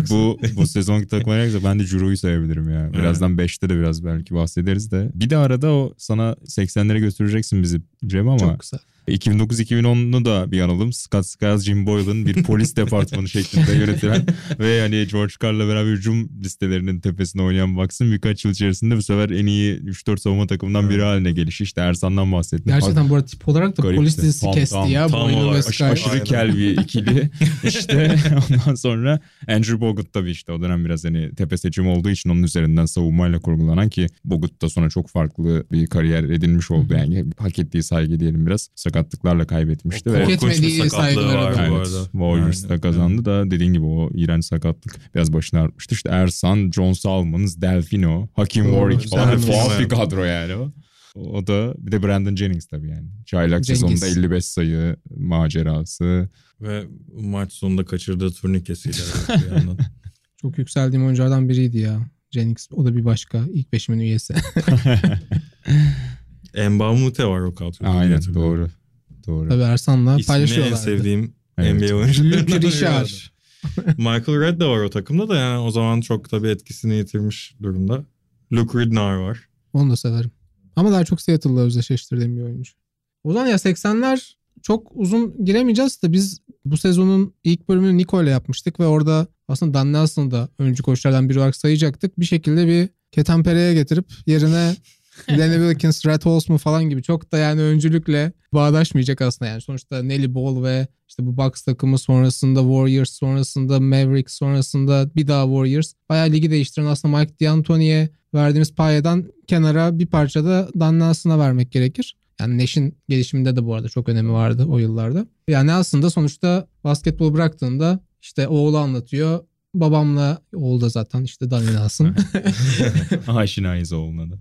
Bu bu sezonki takıma gerekirse ben de Juro'yu sayabilirim ya. Birazdan 5'te de biraz belki bahsederiz de. Bir de arada o sana 80'lere götüreceksin bizi Cem ama Çok güzel. 2009-2010'u da bir analım. Scott Skiles, Jim Boylan bir polis *laughs* departmanı şeklinde yönetilen *laughs* ve hani George Carl'la beraber hücum listelerinin tepesine oynayan Bucks'ın birkaç yıl içerisinde bu sefer en iyi 3-4 savunma takımından biri haline gelişi. İşte Ersan'dan bahsettim. Gerçekten bu arada tip olarak da Garipti. polis dizisi Tam, kesti tam, ya. tam olarak. Aş- aşırı Aynen. kel bir ikili. *laughs* işte ondan sonra Andrew Bogut tabii işte o dönem biraz hani tepe seçimi olduğu için onun üzerinden savunmayla kurgulanan ki Bogut da sonra çok farklı bir kariyer edinmiş oldu yani. Hak ettiği saygı diyelim biraz. Sakatlıklarla kaybetmişti ve Hak Korkunç bir etmediği da. bu Evet, arada. Warriors'ta Yani, kazandı da dediğin gibi o iğrenç sakatlık biraz başını artmıştı. İşte Ersan, John Salmons, Delfino, Hakim Warwick falan tuhaf bir kadro yani o. O da bir de Brandon Jennings tabii yani. Çaylak Cengiz. sezonunda 55 sayı macerası. Ve maç sonunda kaçırdığı turnikesiyle bir yandan. *laughs* Çok yükseldiğim oyunculardan biriydi ya. Jennings o da bir başka. ilk beşimin üyesi. *laughs* Mbamute var o kadroda. Aynen doğru. Doğru. Tabii Ersan'la İsmini en sevdiğim Evet. NBA oyuncularından Luke Richard. Michael Redd de var o takımda da yani o zaman çok tabii etkisini yitirmiş durumda. Luke Ridnour var. Onu da severim. Ama daha çok Seattle'la özdeşleştirdiğim bir oyuncu. O zaman ya 80'ler çok uzun giremeyeceğiz de biz bu sezonun ilk bölümünü Nico ile yapmıştık ve orada aslında Dan Nelson'ı da öncü koçlardan biri olarak sayacaktık. Bir şekilde bir Ketenpere'ye getirip yerine *laughs* Lenny Wilkins, Red Holzman falan gibi çok da yani öncülükle bağdaşmayacak aslında yani. Sonuçta Nelly Ball ve işte bu Bucks takımı sonrasında Warriors sonrasında Mavericks sonrasında bir daha Warriors. Bayağı ligi değiştiren aslında Mike D'Antoni'ye verdiğimiz payadan kenara bir parça da Dan Nelson'a vermek gerekir. Yani Nash'in gelişiminde de bu arada çok önemi vardı o yıllarda. Yani aslında sonuçta basketbol bıraktığında işte oğlu anlatıyor. Babamla oğlu da zaten işte Danny Nelson. *laughs* Aşinayız oğluna da.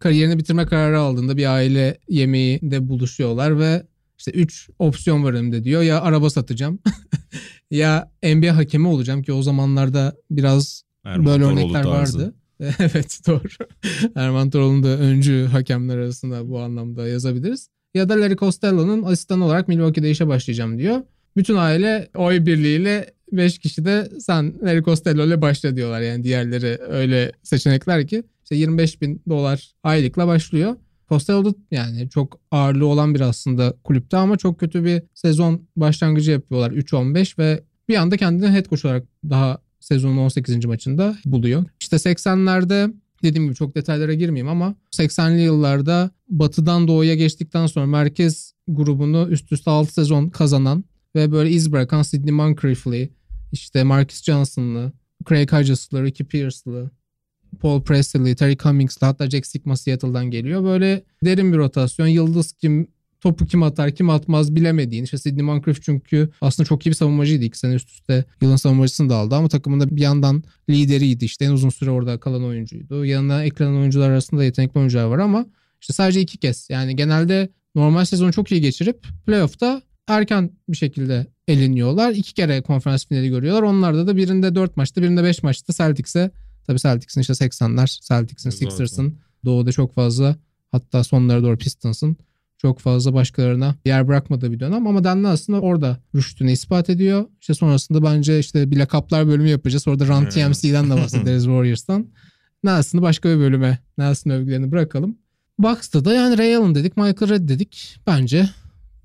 Kariyerini bitirme kararı aldığında bir aile yemeğinde buluşuyorlar ve işte 3 opsiyon var önümde diyor. Ya araba satacağım *laughs* ya NBA hakemi olacağım ki o zamanlarda biraz Erman böyle Toroğlu örnekler tarzı. vardı. *laughs* evet doğru. *laughs* Erman Toroğlu'nun da öncü hakemler arasında bu anlamda yazabiliriz. Ya da Larry Costello'nun asistanı olarak Milwaukee'de işe başlayacağım diyor. Bütün aile oy birliğiyle 5 kişi de sen Larry Costello ile başla diyorlar. Yani diğerleri öyle seçenekler ki işte 25 bin dolar aylıkla başlıyor. Costello yani çok ağırlığı olan bir aslında kulüpte ama çok kötü bir sezon başlangıcı yapıyorlar 3-15 ve bir anda kendini head coach olarak daha sezonun 18. maçında buluyor. İşte 80'lerde dediğim gibi çok detaylara girmeyeyim ama 80'li yıllarda batıdan doğuya geçtikten sonra merkez grubunu üst üste 6 sezon kazanan ve böyle iz bırakan Sidney Moncrief'li, işte Marcus Johnson'lı, Craig Hodges'lı, Ricky Pierce'lı, Paul Presley, Terry Cummings'lı hatta Jack Sigma Seattle'dan geliyor. Böyle derin bir rotasyon. Yıldız kim, topu kim atar kim atmaz bilemediğin. İşte Sidney Moncrief çünkü aslında çok iyi bir savunmacıydı. İki sene üst üste yılın savunmacısını da aldı ama takımında bir yandan lideriydi. İşte en uzun süre orada kalan oyuncuydu. Yanına eklenen oyuncular arasında yetenekli oyuncular var ama işte sadece iki kez. Yani genelde normal sezonu çok iyi geçirip playoff'ta erken bir şekilde eleniyorlar. İki kere konferans finali görüyorlar. Onlarda da birinde 4 maçta birinde 5 maçta Celtics'e tabii Celtics'in işte 80'ler, Celtics'in. Sixers'ın doğuda çok fazla hatta sonlara doğru Pistons'ın çok fazla başkalarına yer bırakmadığı bir dönem ama Danlı aslında orada rüştünü ispat ediyor. İşte sonrasında bence işte bir lakaplar bölümü yapacağız. Orada Run. TMC'den de bahsederiz *laughs* Warriors'tan. Nelson'ı başka bir bölüme Nelson övgülerini bırakalım. Bucks'ta da yani Ray Allen dedik, Michael Redd dedik. Bence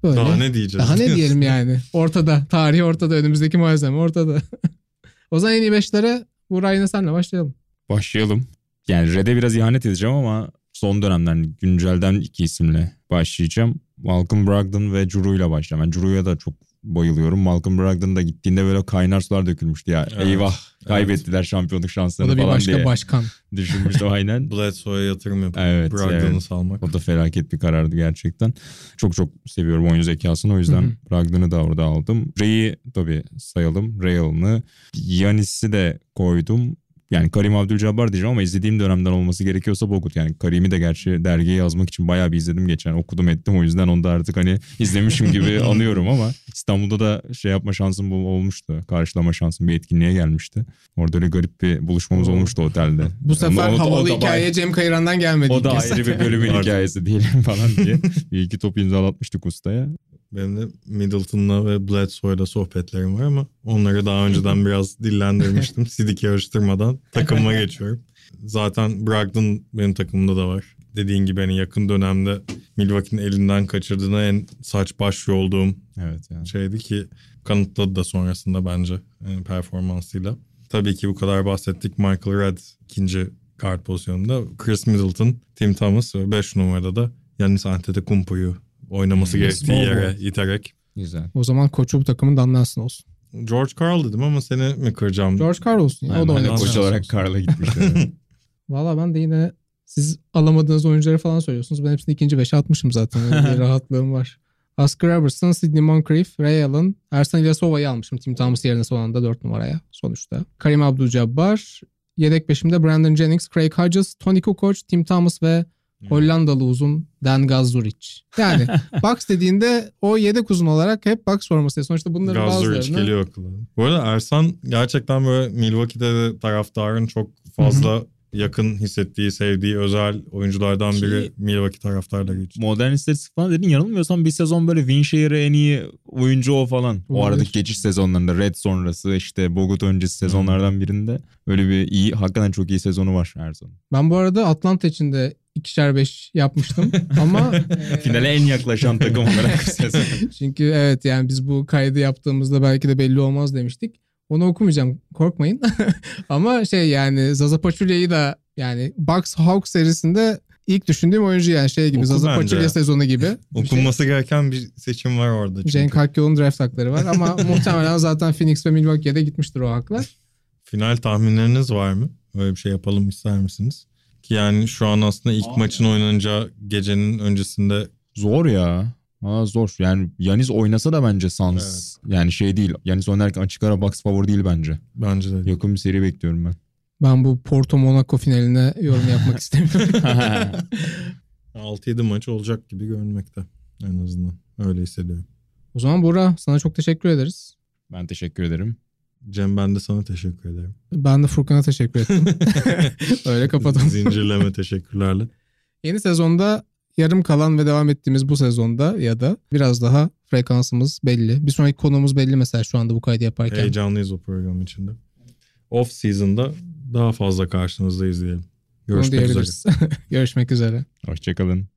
böyle. Daha ne diyeceğiz? Daha ne diyelim *laughs* yani? Ortada. Tarih ortada. Önümüzdeki malzeme ortada. *laughs* o zaman en iyi beşlere bu Ryan'ı senle başlayalım. Başlayalım. Yani Red'e biraz ihanet edeceğim ama son dönemden güncelden iki isimle başlayacağım. Malcolm Brogdon ve Juru'yla başlayacağım. Ben Juru'ya da çok bayılıyorum. Malcolm Brogdon da gittiğinde böyle kaynar sular dökülmüştü ya. Evet, Eyvah kaybettiler şampiyonluk O şanslarını da bir falan başka diye başkan. *laughs* düşünmüştüm aynen. *laughs* Bledsoe'ya yatırım yapıp Evet, Brogdon'u evet. salmak. O da felaket bir karardı gerçekten. Çok çok seviyorum oyun zekasını. O yüzden Hı hı. Brogdon'u da orada aldım. Ray'i tabii sayalım. Ray Allen'ı. Yanis'i de koydum. Yani Karim Abdül-Jabbar diyeceğim ama izlediğim dönemden olması gerekiyorsa Bogut. Yani Karim'i de gerçi dergiye yazmak için bayağı bir izledim geçen. Okudum ettim o yüzden onu da artık hani izlemişim gibi *laughs* anıyorum ama İstanbul'da da şey yapma şansım olmuştu. Karşılama şansım bir etkinliğe gelmişti. Orada öyle garip bir buluşmamız olmuştu otelde. Bu sefer o o havalı da hikaye Cem Kayıran'dan gelmedi. o da ayrı bir bölümün *laughs* hikayesi diyelim falan diye. Bir iki top imzalatmıştık ustaya. Benim de Middleton'la ve Bledsoe'da sohbetlerim var ama onları daha önceden biraz dillendirmiştim. *laughs* Sidik yarıştırmadan takımıma geçiyorum. Zaten Brogdon benim takımımda da var. Dediğin gibi hani yakın dönemde Milwaukee'nin elinden kaçırdığına en saç baş olduğum Evet yani. şeydi ki kanıtladı da sonrasında bence yani performansıyla. Tabii ki bu kadar bahsettik. Michael Redd ikinci guard pozisyonunda. Chris Middleton, Tim Thomas ve 5 numarada da Yannis Antetokounmpo'yu oynaması Hmm, gerektiği yere iterek. Güzel. O zaman koçu bu takımın Dan Nelson olsun. George Karl dedim ama seni mi kıracağım? George Carl olsun. ya, o da Aynen, oynadı. Koç olarak. Karl'a gitmişler. *laughs* Valla ben de yine siz alamadığınız oyuncuları falan söylüyorsunuz. Ben hepsini ikinci beşe atmışım zaten. Öyle bir *laughs* rahatlığım var. Oscar Robertson, Sidney Moncrief, Ray Allen, Ersan İlyasova'yı almışım. Tim Thomas yerine son anda 4 numaraya sonuçta. Karim Abdul-Jabbar, yedek beşimde Brandon Jennings, Craig Hodges, Tony Kukoc, Tim Thomas ve Hollandalı uzun Dan Gazuric. Yani *laughs* Bucks dediğinde o yedek uzun olarak hep Bucks forması. Sonuçta bunların Gazuric bazılarını geliyor aklıma. Bu arada Ersan gerçekten böyle Milwaukee'de de taraftarın çok fazla yakın hissettiği, sevdiği özel oyunculardan Ki- biri Milwaukee taraftarları için. Modern istatistik falan dedin yanılmıyorsam bir sezon böyle Winshire'ı en iyi oyuncu o falan. O Olabilir. aradaki geçiş sezonlarında Red sonrası işte Bogut öncesi sezonlardan birinde öyle bir iyi hakikaten çok iyi sezonu var Ersan. Ben bu arada Atlanta için de ikişer beş yapmıştım ama e, *laughs* Finale en yaklaşan takım olarak. Çünkü evet yani biz bu kaydı yaptığımızda belki de belli olmaz demiştik. Onu okumayacağım korkmayın. *laughs* Ama şey yani Zaza Pachulia'yı da yani Bucks Hawks serisinde ilk düşündüğüm oyuncu yani şey gibi Oku Zaza. Pachulia sezonu gibi. Bir *laughs* şey. Okunması gereken bir seçim var orada. Çünkü. Cenk Hakkıoğlu'nun draft hakları var ama muhtemelen zaten Phoenix ve Milwaukee'ye de gitmiştir o haklar. Final tahminleriniz var mı? Öyle bir şey yapalım ister misiniz? Ki yani şu an aslında ilk maçın oynanacağı gecenin öncesinde Zor ya. Ha zor. Yani Yanis oynasa da bence Suns. Yani şey değil. Yanis oynarken açık ara box favori değil bence. Bence de. Yakın bir seri bekliyorum ben. Ben bu Porto Monaco finaline yorum yapmak *laughs* istemiyorum. *laughs* 6-7 maç olacak gibi görünmekte en azından. Öyle hissediyorum. o zaman Burak sana çok teşekkür ederiz. Ben teşekkür ederim. Cem ben de sana teşekkür ederim. Ben de Furkan'a teşekkür ettim. *laughs* Öyle kapatalım. Zincirleme teşekkürlerle. Yeni sezonda yarım kalan ve devam ettiğimiz bu sezonda ya da biraz daha frekansımız belli. Bir sonraki konumuz belli mesela şu anda bu kaydı yaparken. Heyecanlıyız o program içinde. Off season'da daha fazla karşınızdayız diyelim. Bunu Görüşmek üzere. *laughs* Görüşmek üzere. Hoşçakalın.